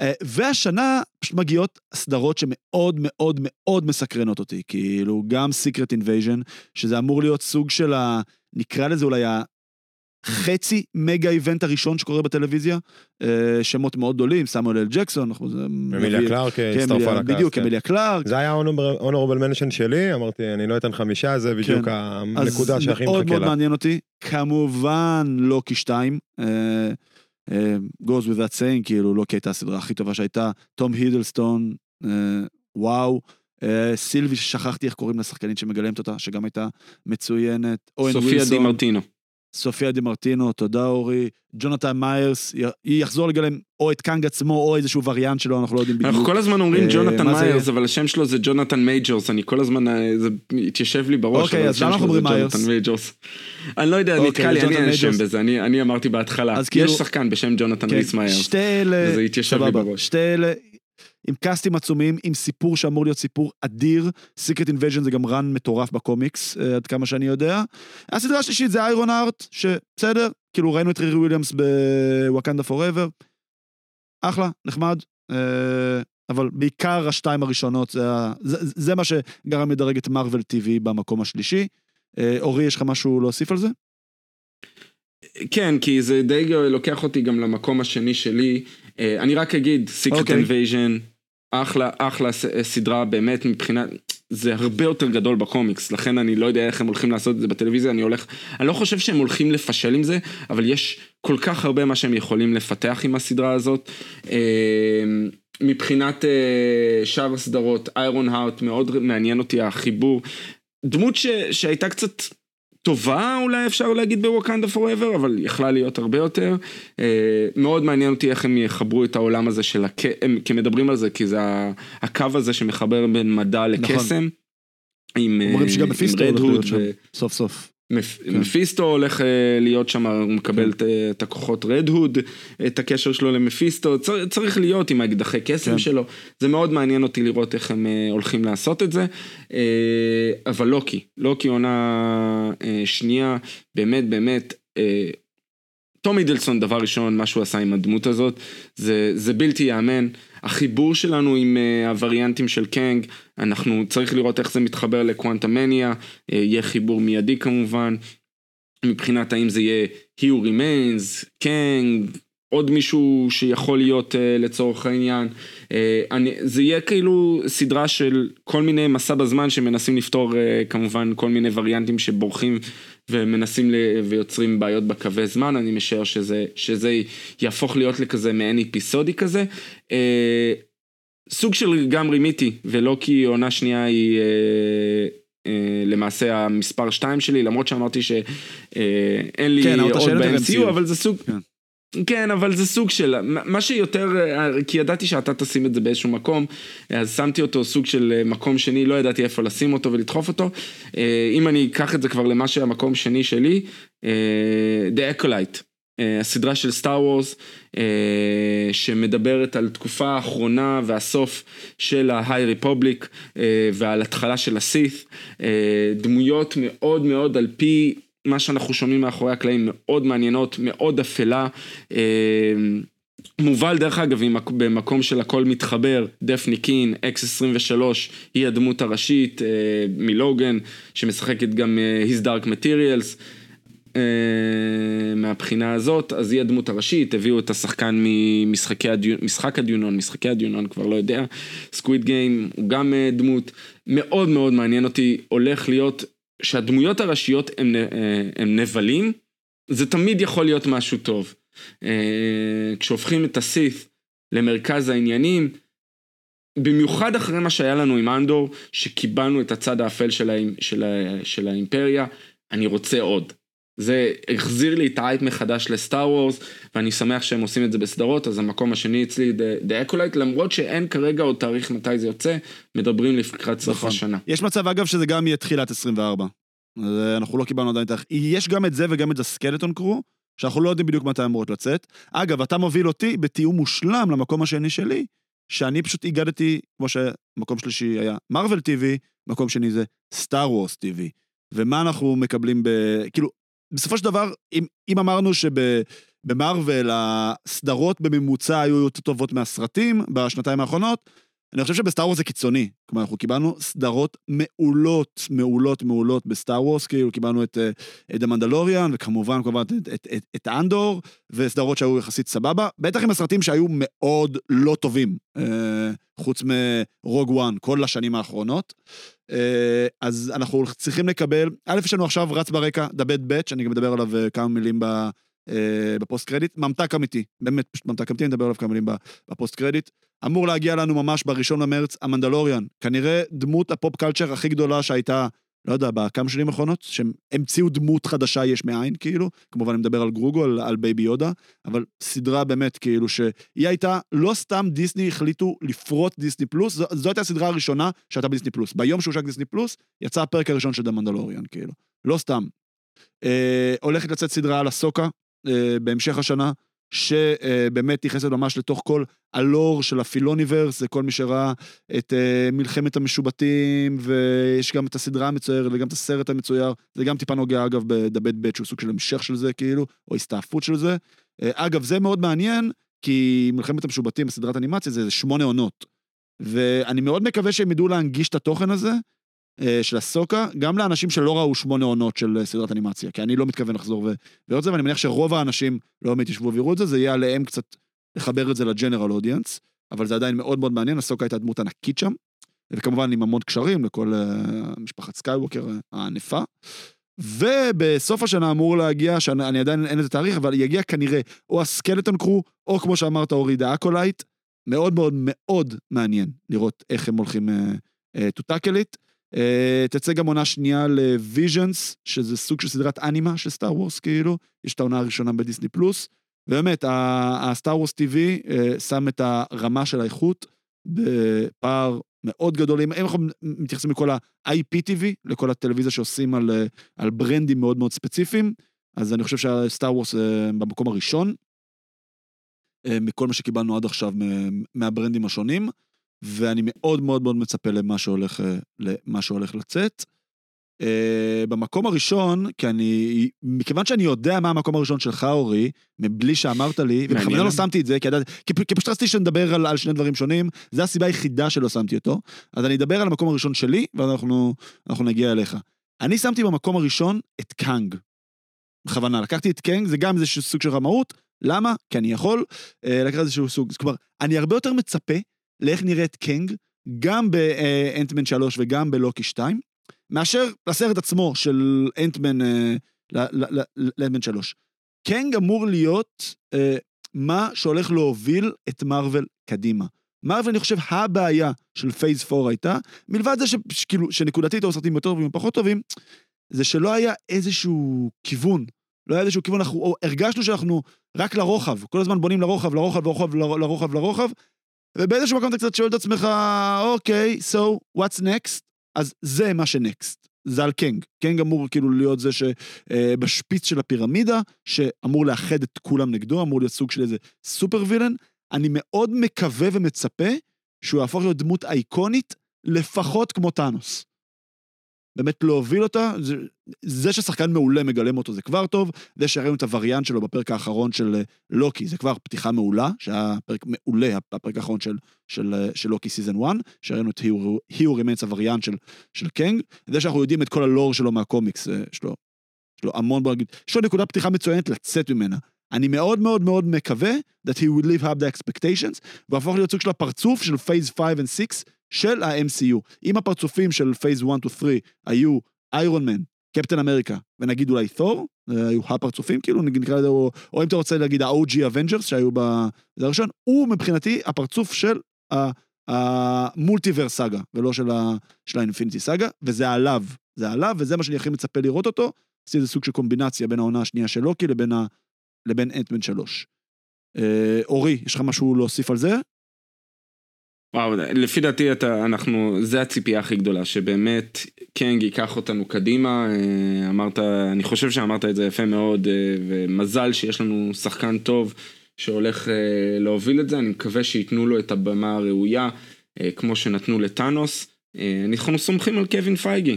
אה, והשנה פשוט מגיעות סדרות שמאוד מאוד מאוד מסקרנות אותי, כאילו גם Secret Invasion, שזה אמור להיות סוג של ה... נקרא לזה אולי החצי מגה איבנט הראשון שקורה בטלוויזיה, אה, שמות מאוד גדולים, סמואל אל ג'קסון, אנחנו... זה
אמיליה קלארק
כן,
הצטרפה לקאסט.
בדיוק,
כן.
אמיליה קלארק.
זה היה honorable mention שלי, אמרתי, אני לא אתן חמישה, זה בדיוק
כן.
הנקודה שהכי
אז מאוד
מחכה
מאוד
לה.
מעניין אותי. כמובן לוקי 2. אה, אה, goes with that saying, כאילו לוקי הייתה הסדרה הכי טובה שהייתה. תום הידלסטון, וואו. סילבי ששכחתי איך קוראים לשחקנית שמגלמת אותה, שגם הייתה מצוינת.
סופיה די מרטינו.
סופיה די מרטינו, תודה אורי. ג'ונתן מיירס, היא יחזור לגלם או את קאנג עצמו או איזשהו וריאנט שלו, אנחנו לא יודעים בדיוק.
אנחנו כל הזמן אומרים
אה,
ג'ונתן
זה
מיירס? אבל השם שלו זה ג'ונתן מייג'ורס, אני כל הזמן, אה, זה התיישב לי בראש,
אוקיי, אז למה אנחנו
זה
אומרים מיירס?
אני לא יודע,
אוקיי,
נתקע לי, אני
ג'ונתן
אין שם. בזה, אני אמרתי בהתחלה.
כאילו-
יש שחקן בשם ג'ונתן
כן,
מיירס. וזה התיישב לי בראש.
שתי אלה, עם קאסטים עצומים, עם סיפור שאמור להיות סיפור אדיר. Secret Invasion זה גם רן מטורף בקומיקס, אה, עד כמה שאני יודע. הסדרה השלישית זה איירון ארט, שבסדר, כאילו ראינו את רירי וויליאמס בוואקנדה פוראבר. אחלה, נחמד. אה, אבל בעיקר השתיים הראשונות, זה, זה, זה מה שגרם לדרג את מארוול TV במקום השלישי. אה, אורי, יש לך משהו להוסיף על זה?
כן, כי זה די לוקח אותי גם למקום השני שלי. אני רק אגיד, Secret
אוקיי.
Invasion, אחלה, אחלה סדרה, באמת מבחינת, זה הרבה יותר גדול בקומיקס, לכן אני לא יודע איך הם הולכים לעשות את זה בטלוויזיה, אני הולך, אני לא חושב שהם הולכים לפשל עם זה, אבל יש כל כך הרבה מה שהם יכולים לפתח עם הסדרה הזאת. אה, מבחינת אה, שאר הסדרות, איירון הארט, מאוד מעניין אותי החיבור. דמות ש, שהייתה קצת טובה אולי אפשר להגיד בווקנדה פוראבר, אבל יכלה להיות הרבה יותר. אה, מאוד מעניין אותי איך הם יחברו את העולם הזה של, הק... הם כי מדברים על זה, כי זה הקו הזה שמחבר בין מדע לקסם. עם,
נכון. אומרים
אה,
שגם
עם
מפיסטו הולך להיות שם, סוף סוף. כן.
מפיסטו הולך אה, להיות שם, הוא מקבל את, אה, את הכוחות רד הוד, את הקשר שלו למפיסטו, צר, צריך להיות עם האקדחי קסם
כן.
שלו, זה מאוד מעניין אותי לראות איך הם אה, הולכים לעשות את זה, אבל לוקי, לוקי עונה שנייה, באמת באמת, תום מידלסון, דבר ראשון, מה שהוא עשה עם הדמות הזאת, זה, זה בלתי ייאמן. החיבור שלנו עם uh, הווריאנטים של קנג, אנחנו צריך לראות איך זה מתחבר לקוונטמניה, uh, יהיה חיבור מיידי כמובן, מבחינת האם זה יהיה He remains, קנג, עוד מישהו שיכול להיות uh, לצורך העניין. אני, זה יהיה כאילו סדרה של כל מיני מסע בזמן שמנסים לפתור כמובן כל מיני וריאנטים שבורחים ומנסים ל... ויוצרים בעיות בקווי זמן, אני משער שזה, שזה יהפוך להיות לכזה מעין אפיסודי כזה. Uh, סוג של גם רימיתי, ולא כי עונה שנייה היא... Uh, למעשה המספר 2 שלי, למרות שאמרתי שאין לי
כן,
עוד ב-MCU,
MCU.
אבל זה סוג,
כן.
כן, אבל זה סוג של, מה שיותר, כי ידעתי שאתה תשים את זה באיזשהו מקום, אז שמתי אותו סוג של מקום שני, לא ידעתי איפה לשים אותו ולדחוף אותו. אה, אם אני אקח את זה כבר למה שהמקום שני שלי, אה, The Acolyte, אה, הסדרה של סטאר וורס, שמדברת על תקופה האחרונה והסוף של ה-High Republic ועל התחלה של הסית, דמויות מאוד מאוד על פי מה שאנחנו שומעים מאחורי הקלעים מאוד מעניינות, מאוד אפלה. מובל דרך אגב במקום של הכל מתחבר, דפני קין, X 23, היא הדמות הראשית מלוגן, שמשחקת גם His Dark Materials. מהבחינה הזאת, אז היא הדמות הראשית, הביאו את השחקן ממשחקי הדיונון, משחק הדיונון, משחקי הדיונון כבר לא יודע, Squid Game הוא גם דמות, מאוד מאוד מעניין אותי, הולך להיות שהדמויות הראשיות הם, הם נבלים, זה תמיד יכול להיות משהו טוב. כשהופכים את הסית למרכז העניינים, במיוחד אחרי מה שהיה לנו עם אנדור, שקיבלנו את הצד האפל של, הא, של, ה, של האימפריה, אני רוצה עוד. זה החזיר לי את האייפ מחדש לסטאר וורס, ואני שמח שהם עושים את זה בסדרות, אז המקום השני אצלי, The Acolyte, למרות שאין כרגע עוד תאריך מתי זה יוצא, מדברים לקראת סוף
נכון.
השנה.
יש מצב, אגב, שזה גם יהיה תחילת 24. אז אה, אנחנו לא קיבלנו עדיין את ה... יש גם את זה וגם את הסקלטון קרו, שאנחנו לא יודעים בדיוק מתי אמורות לצאת. אגב, אתה מוביל אותי בתיאום מושלם למקום השני שלי, שאני פשוט הגדתי, כמו שמקום שלישי היה מרוויל TV, מקום שני זה סטאר וורס TV. ומה אנחנו מקבלים ב... כאילו, בסופו של דבר, אם, אם אמרנו שבמרוויל הסדרות בממוצע היו יותר טובות מהסרטים בשנתיים האחרונות, אני חושב שב Star Wars זה קיצוני. כלומר, אנחנו קיבלנו סדרות מעולות, מעולות, מעולות ב Star Wars, כאילו קיבלנו את, את המנדלוריאן, וכמובן, כמובן, את, את, את, את אנדור, וסדרות שהיו יחסית סבבה, בטח עם הסרטים שהיו מאוד לא טובים, אה, חוץ מ Rogue One, כל השנים האחרונות. אה, אז אנחנו צריכים לקבל, א', יש לנו עכשיו רץ ברקע, The Bad Batch, אני גם מדבר עליו אה, כמה מילים ב... ב post credit, ממתק אמיתי, באמת פשוט ממתק אמיתי, אני מדבר עליו כמה מילים ב post credit. אמור להגיע לנו ממש בראשון למרץ, המנדלוריאן, כנראה דמות ה pop culture הכי גדולה שהייתה, לא יודע, בכמה שנים האחרונות, שהם המציאו דמות חדשה יש מאין, כאילו, כמובן אני מדבר על גרוגו, על, על Baby Yoda, אבל סדרה באמת, כאילו, שהיא הייתה, לא סתם דיסני החליטו לפרוט דיסני פלוס, זו, זו הייתה הסדרה הראשונה שהייתה בדיסני פלוס. ביום שהושק דיסני פלוס, יצא הפרק הראשון של The Mandalorian, כאילו. לא סתם. אה, הולכת לצאת סדרה על אסוקה, אה, בהמשך השנה, שבאמת נכנסת ממש לתוך כל הלור של הפילוניברס, זה כל מי שראה את uh, מלחמת המשובטים, ויש גם את הסדרה המצוירת וגם את הסרט המצויר, זה גם טיפה נוגע אגב בדבט בט, שהוא סוג של המשך של זה כאילו, או הסתעפות של זה. Uh, אגב, זה מאוד מעניין, כי מלחמת המשובטים בסדרת אנימציה זה שמונה עונות. ואני מאוד מקווה שהם ידעו להנגיש את התוכן הזה, של הסוקה, גם לאנשים שלא ראו שמונה עונות של סדרת אנימציה, כי אני לא מתכוון לחזור ולראות את זה, ואני מניח שרוב האנשים לא באמת ישבו ויראו את זה, זה יהיה עליהם קצת לחבר את זה ל general audience, אבל זה עדיין מאוד מאוד מעניין, אסוקה הייתה דמות ענקית שם, וכמובן עם המון קשרים לכל uh, משפחת סקייווקר הענפה. ובסוף השנה אמור להגיע, שאני עדיין אין לזה תאריך, אבל יגיע כנראה או ה Skeleton Crew, או כמו שאמרת, אורי The Acolyte. מאוד מאוד מאוד מעניין לראות איך הם הולכים tackle it. Uh, תצא גם עונה שנייה ל Visions, שזה סוג של סדרת אנימה של Star Wars, כאילו, יש את העונה הראשונה בדיסני פלוס, ובאמת, הסטאר וורס uh, שם את הרמה של האיכות בפער מאוד גדול, אם אנחנו מתייחסים לכל ה-IP-TV, לכל הטלוויזיה שעושים על, uh, על ברנדים מאוד מאוד ספציפיים, אז אני חושב שהסטאר וורס uh, במקום הראשון, מכל מה שקיבלנו עד עכשיו מהברנדים השונים. ואני מאוד מאוד מאוד מצפה למה שהולך, למה שהולך לצאת. אה, במקום הראשון, כי אני, מכיוון שאני יודע מה המקום הראשון שלך, אורי, מבלי שאמרת לי, ובכוונה לא שמתי את זה, כי, כי, כי פשוט רציתי שנדבר על, על שני דברים שונים, זו הסיבה היחידה שלא שמתי אותו, אז אני אדבר על המקום הראשון שלי, ואנחנו נגיע אליך. אני שמתי במקום הראשון את קאנג. בכוונה, לקחתי את קאנג, זה גם איזשהו סוג של רמאות, למה? כי אני יכול אה, לקחת איזשהו סוג, כלומר, אני הרבה יותר מצפה לאיך נראית קאנג, גם באנטמן 3 וגם בלוקי 2, מאשר לסרט עצמו של אנטמן לאנטמן 3. קנג אמור להיות אה, מה שהולך להוביל את מארוול קדימה. מארוול, אני חושב, הבעיה של פייס 4 הייתה, מלבד זה שכאילו, שנקודתית היו סרטים יותר טובים ופחות טובים, זה שלא היה איזשהו כיוון. לא היה איזשהו כיוון, אנחנו הרגשנו שאנחנו רק לרוחב, כל הזמן בונים לרוחב, לרוחב, לרוחב, לרוחב, לרוחב, ובאיזשהו מקום אתה קצת שואל את עצמך, אוקיי, so, what's next? אז זה מה שנקסט, זה על קנג. קנג אמור כאילו להיות זה שבשפיץ של הפירמידה, שאמור לאחד את כולם נגדו, אמור להיות סוג של איזה סופר וילן. אני מאוד מקווה ומצפה שהוא יהפוך להיות דמות אייקונית, לפחות כמו טאנוס. באמת להוביל אותה, זה, זה ששחקן מעולה מגלם אותו זה כבר טוב, זה שהראינו את הווריאנט שלו בפרק האחרון של אה, לוקי, זה כבר פתיחה מעולה, שהיה פרק מעולה, הפרק האחרון של, של, אה, של לוקי season 1, שהראינו את He Who Remains ה variant של, של קנג, זה שאנחנו יודעים את כל הלור שלו מהקומיקס, אה, יש לו, יש לו המון, יש לו נקודת פתיחה מצוינת לצאת ממנה. אני מאוד מאוד מאוד מקווה that he would live up the expectations, ויהפוך להיות סוג של הפרצוף של phase 5 ו 6 של ה-MCU. אם הפרצופים של phase 1 to 3 היו איירון מן, קפטן אמריקה, ונגיד אולי תור, היו הפרצופים כאילו, נקרא לזה, או, או אם אתה רוצה להגיד ה-OG Avengers שהיו בזה הראשון, הוא מבחינתי הפרצוף של המולטיברס סאגה, ולא של, האינפיניטי סאגה, וזה עליו, זה עליו, וזה מה שאני הכי מצפה לראות אותו, עשיתי איזה סוג של קומבינציה בין העונה השנייה של לוקי לבין, ה, לבין אנטמן 3. אה, אורי, יש לך משהו להוסיף על זה?
וואו, לפי דעתי אתה, אנחנו, זה הציפייה הכי גדולה, שבאמת קנג ייקח אותנו קדימה, אה, אמרת, אני חושב שאמרת את זה יפה מאוד, אה, ומזל שיש לנו שחקן טוב שהולך אה, להוביל את זה, אני מקווה שייתנו לו את הבמה הראויה, כמו שנתנו לטאנוס. אנחנו סומכים על קווין פייגי,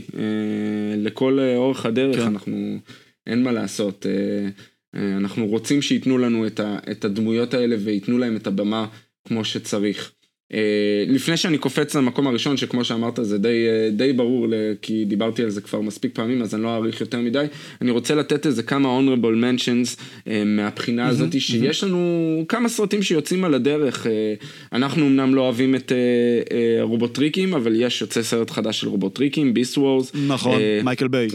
לכל אורך הדרך, כן. אנחנו, אין מה לעשות. אנחנו רוצים שייתנו לנו את הדמויות האלה וייתנו להם את הבמה כמו שצריך. אה, לפני שאני קופץ למקום הראשון, שכמו שאמרת זה די, אה, די ברור, כי דיברתי על זה כבר מספיק פעמים, אז אני לא אאריך יותר מדי, אני רוצה לתת איזה כמה honorable mentions אה, מהבחינה הזאת, שיש לנו כמה סרטים שיוצאים על הדרך, אנחנו אמנם לא אוהבים את רובוטריקים, אבל יש יוצא סרט חדש של רובוטריקים, Beast Wars.
נכון, מייקל ביי.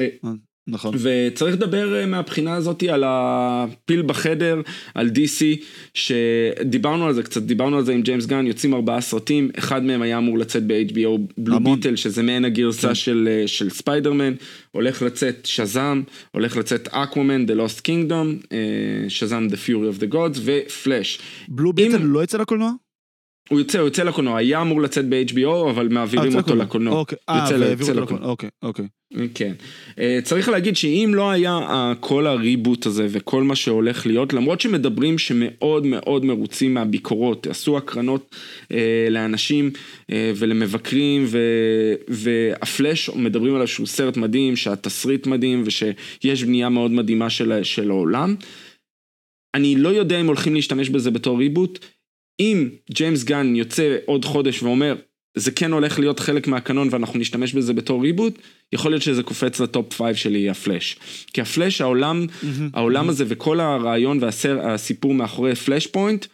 נכון.
וצריך לדבר אה, מהבחינה הזאת על הפיל בחדר, על DC, שדיברנו על זה קצת, דיברנו על זה עם ג'יימס גן, יוצאים ארבעה סרטים, אחד מהם היה אמור לצאת ב-HBO Blue Beetle, שזה מעין הגרסה כן. של, אה, של ספיידרמן, הולך לצאת שזאם, הולך לצאת אקוומן, The Lost Kingdom, שזאם The Fury of the Gods ופלאש.
בלו ביטל לא יצא לקולנוע?
הוא יוצא, הוא יוצא לקולנוע, היה אמור לצאת ב-HBO, אבל מעבירים אותו לקולנוע.
אוקיי, אה, והעבירו אותו לקולנוע, אוקיי, אוקיי.
כן. אה, צריך להגיד שאם לא היה כל הריבוט הזה וכל מה שהולך להיות, למרות שמדברים שמאוד מאוד מרוצים מהביקורות, עשו הקרנות אה, לאנשים אה, ולמבקרים, והפלאש מדברים עליו שהוא סרט מדהים, שהתסריט מדהים ושיש בנייה מאוד מדהימה של, של העולם. אני לא יודע אם הולכים להשתמש בזה בתור ריבוט. אם ג'יימס גן יוצא עוד חודש ואומר, זה כן הולך להיות חלק מהקנון ואנחנו נשתמש בזה בתור reboot, יכול להיות שזה קופץ ל top five שלי, הפלאש. כי הפלאש, העולם, mm-hmm. העולם mm-hmm. הזה וכל הרעיון והסיפור מאחורי Flashpoint,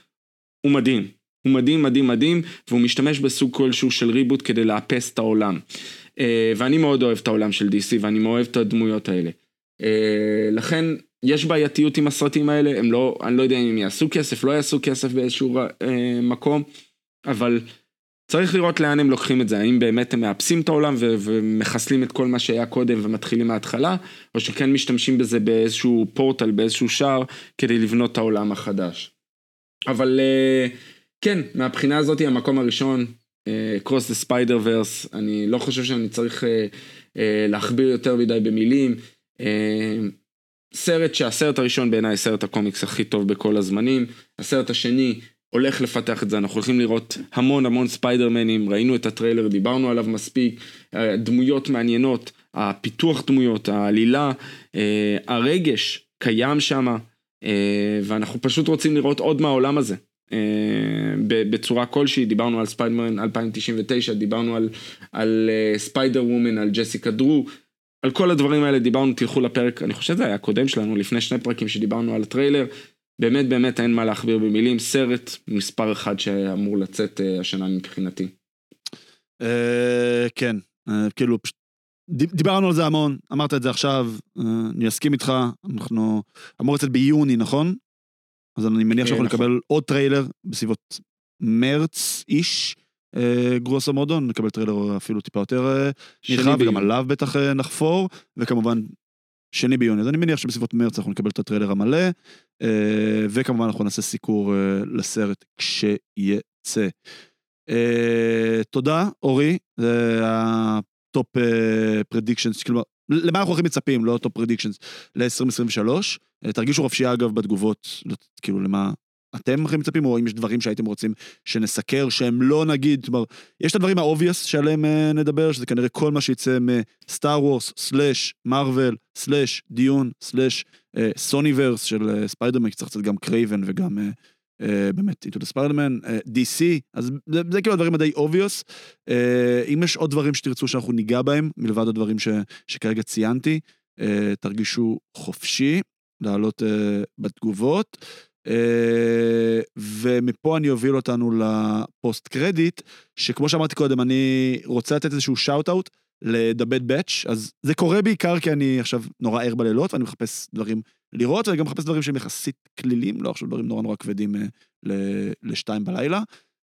הוא מדהים. הוא מדהים, מדהים, מדהים, והוא משתמש בסוג כלשהו של reboot כדי לאפס את העולם. אה, ואני מאוד אוהב את העולם של DC ואני מאוד אוהב את הדמויות האלה. אה, לכן, יש בעייתיות עם הסרטים האלה, הם לא, אני לא יודע אם הם יעשו כסף, לא יעשו כסף באיזשהו אה, מקום, אבל צריך לראות לאן הם לוקחים את זה, האם באמת הם מאפסים את העולם ו- ומחסלים את כל מה שהיה קודם ומתחילים מההתחלה, או שכן משתמשים בזה באיזשהו פורטל, באיזשהו שער, כדי לבנות את העולם החדש. אבל אה, כן, מהבחינה הזאת המקום הראשון, Cross the Spider Verse, אני לא חושב שאני צריך uh, uh, להכביר יותר מדי במילים. Uh, סרט שהסרט הראשון בעיניי סרט הקומיקס הכי טוב בכל הזמנים, הסרט השני הולך לפתח את זה, אנחנו הולכים לראות המון המון ספיידרמנים, ראינו את הטריילר, דיברנו עליו מספיק, דמויות מעניינות, הפיתוח דמויות, העלילה, אה, הרגש קיים שם, אה, ואנחנו פשוט רוצים לראות עוד מהעולם הזה. אה, בצורה כלשהי, דיברנו על ספיידרמן 2099, דיברנו על, על ספיידר וומן, על ג'סיקה דרו, על כל הדברים האלה דיברנו, תלכו לפרק, אני חושב שזה היה הקודם שלנו, לפני שני פרקים שדיברנו על הטריילר, באמת באמת אין מה להכביר במילים, סרט מספר אחד שאמור לצאת השנה מבחינתי.
כן, כאילו דיברנו על זה המון, אמרת את זה עכשיו, אה, אני אסכים איתך, אנחנו אמור לצאת ביוני, נכון? אז אני מניח שאנחנו נכון. נקבל עוד טריילר בסביבות מרץ איש, אה, גרוסו מודו, נקבל טריילר אפילו טיפה יותר אה, נרחב, וגם עליו בטח נחפור, וכמובן שני ביוני, אז אני מניח שבסביבות מרץ אנחנו נקבל את הטריילר המלא, וכמובן אנחנו נעשה סיקור לסרט כשיצא. תודה, אורי, top predictions, כלומר, למה אנחנו הכי מצפים, לא top predictions, ל-2023. אה, תרגישו חופשי אגב בתגובות, כאילו למה אתם הכי מצפים, או אם יש דברים שהייתם רוצים שנסקר, שהם לא נגיד, כלומר, יש את הדברים האובייס שעליהם uh, נדבר, שזה כנראה כל מה שיצא מסטאר וורס, סלאש, מרוויל, סלאש, דיון, סלאש, סוניברס של ספיידרמן, כי צריך קצת גם קרייבן וגם uh, אה, באמת, איתו ספיידרמן, DC, אז זה, זה כאילו הדברים הדי obvious. אה, אם יש עוד דברים שתרצו שאנחנו ניגע בהם, מלבד הדברים ש, שכרגע ציינתי, אה, תרגישו חופשי לעלות בתגובות. ומפה אני אוביל אותנו ל post credit, שכמו שאמרתי קודם, אני רוצה לתת איזשהו shout-out ל-The Bad Batch, אז זה קורה בעיקר כי אני עכשיו נורא ער בלילות ואני מחפש דברים לראות, ואני גם מחפש דברים שהם יחסית כלילים, לא עכשיו דברים נורא נורא כבדים אה, לשתיים בלילה.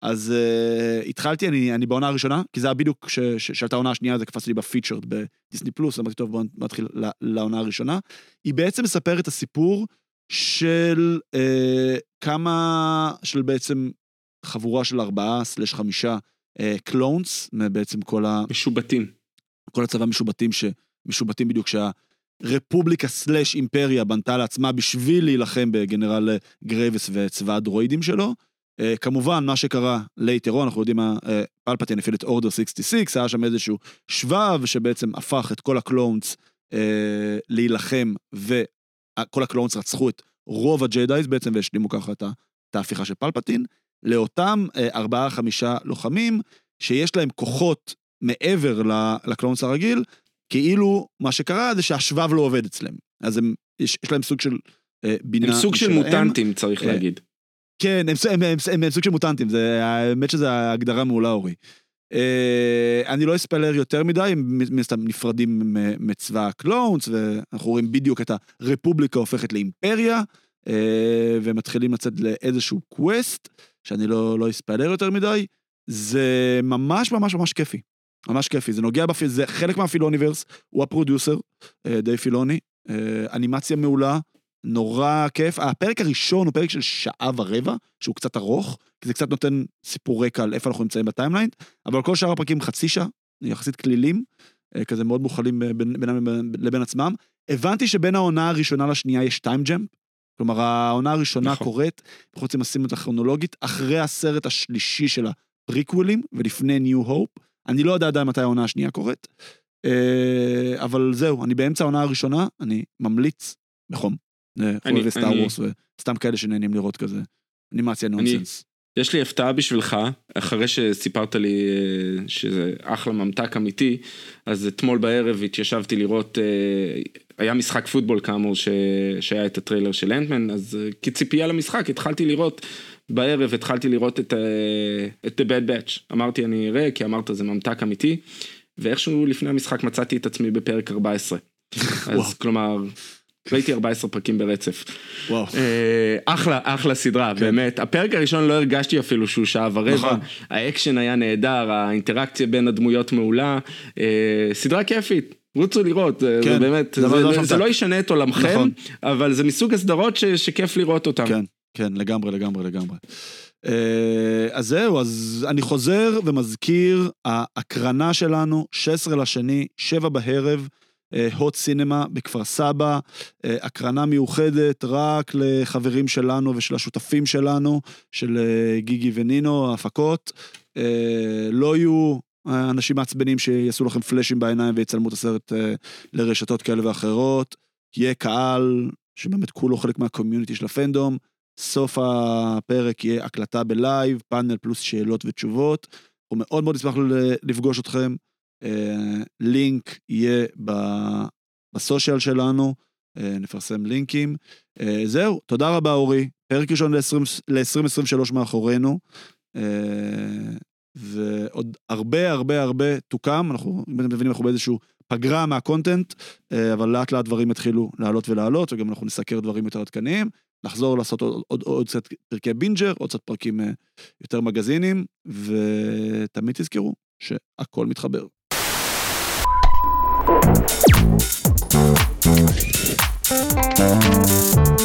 אז אה, התחלתי, אני, אני בעונה הראשונה, כי זה היה בדיוק כשהייתה העונה השנייה, זה קפץ לי ב featured בדיסני פלוס, אמרתי, טוב, בואו נתחיל לעונה הראשונה. היא בעצם מספרת את הסיפור של אה, כמה, של בעצם חבורה של ארבעה slash חמישה clones, בעצם כל ה...
משובטים.
כל הצבא משובטים, שמשובטים בדיוק, שה... רפובליקה slash אימפריה בנתה לעצמה בשביל להילחם בגנרל גרייבס וצבא הדרואידים שלו. אה, כמובן, מה שקרה later on, אנחנו יודעים מה, אה, פלפטין הפעיל את order 66, היה שם איזשהו שבב שבעצם הפך את כל ה clones אה, להילחם, וכל ה clones רצחו את רוב ה Jedis בעצם, והשלימו ככה את, ההפיכה של פלפטין, לאותם אה, ארבעה-חמישה לוחמים, שיש להם כוחות מעבר ל clones הרגיל, כאילו מה שקרה זה שהשבב לא עובד אצלם. אז הם, יש, יש להם סוג של אה, בינה
הם סוג של שלהם. מוטנטים צריך אה, להגיד.
כן, הם, הם, הם, הם, הם סוג של מוטנטים, זה, האמת שזו הגדרה מעולה אורי. אה, אני לא אספלר יותר מדי, הם מן הסתם נפרדים מצבא ה clones, ואנחנו רואים בדיוק את הרפובליקה הופכת לאימפריה, אה, ומתחילים לצאת לאיזשהו quest, שאני לא, לא אספלר יותר מדי. זה ממש ממש ממש כיפי. ממש כיפי, זה נוגע ב feel, זה חלק מה Filoniverse, הוא ה producer, אה, דייב פילוני, אנימציה מעולה, נורא כיף. הפרק הראשון הוא פרק של שעה ורבע, שהוא קצת ארוך, כי זה קצת נותן סיפור רקע על איפה אנחנו נמצאים בטיימליין, אבל כל שאר הפרקים חצי שעה, יחסית כלילים, אה, כזה מאוד מוכלים בינם לבין עצמם. הבנתי שבין העונה הראשונה לשנייה יש טיים ג'מפ, כלומר העונה הראשונה נכון. קורית, אנחנו רוצים לשים אותה כרונולוגית, אחרי הסרט השלישי של הפריקוולים ולפני ניו הופ. אני לא יודע עדיין מתי העונה השנייה קורית, אה, אבל זהו, אני באמצע העונה הראשונה, אני ממליץ בחום. חובבי סטאר וורס וסתם כאלה שנהנים לראות כזה אנימציה נונסנס.
יש לי הפתעה בשבילך, אחרי שסיפרת לי אה, שזה אחלה ממתק אמיתי, אז אתמול בערב התיישבתי לראות, אה, היה משחק פוטבול כאמור ש... שהיה את הטריילר של אנטמן, אז כציפייה למשחק התחלתי לראות בערב התחלתי לראות את, אה, את The Bad Batch. אמרתי אני אראה, כי אמרת זה ממתק אמיתי, ואיכשהו לפני המשחק מצאתי את עצמי בפרק 14. [laughs] אז כלומר, ראיתי 14 פרקים ברצף.
וואו.
אה, אחלה, אחלה סדרה, כן. באמת. הפרק הראשון לא הרגשתי אפילו שהוא שעה ורבע. נכון. האקשן היה נהדר, האינטראקציה בין הדמויות מעולה. אה, סדרה כיפית. רוצו לראות, כן, זה באמת, זה, זה, זה, זה לא ישנה את עולמכם, נכון. אבל זה מסוג הסדרות ש, שכיף לראות אותן.
כן. כן, לגמרי, לגמרי, לגמרי. אה, אז זהו, אז אני חוזר ומזכיר, ההקרנה שלנו, 16 לשני, 7 בערב, הוט סינמה בכפר סבא, אה, הקרנה מיוחדת רק לחברים שלנו ושל השותפים שלנו, של אה, גיגי ונינו, ההפקות. לא יהיו אה, אנשים מעצבנים שיעשו לכם פלאשים בעיניים ויצלמו את הסרט אה, לרשתות כאלה ואחרות. יהיה קהל שבאמת כולו חלק מה community של ה fandom. סוף הפרק יהיה הקלטה ב live, פאנל פלוס שאלות ותשובות. אנחנו מאוד מאוד נשמח לפגוש אתכם. אה, לינק יהיה ב social שלנו, אה, נפרסם לינקים. אה, זהו, תודה רבה אורי. פרק ראשון ל-2023 מאחורינו. ועוד הרבה הרבה הרבה to come, אנחנו, אם אתם מבינים, אנחנו באיזשהו פגרה מה content, אבל לאט לאט דברים יתחילו לעלות ולעלות, וגם אנחנו נסקר דברים יותר עדכניים, נחזור לעשות עוד, עוד, עוד קצת פרקי בינג'ר, עוד קצת פרקים יותר מגזינים, ותמיד תזכרו שהכל מתחבר.
Thank you.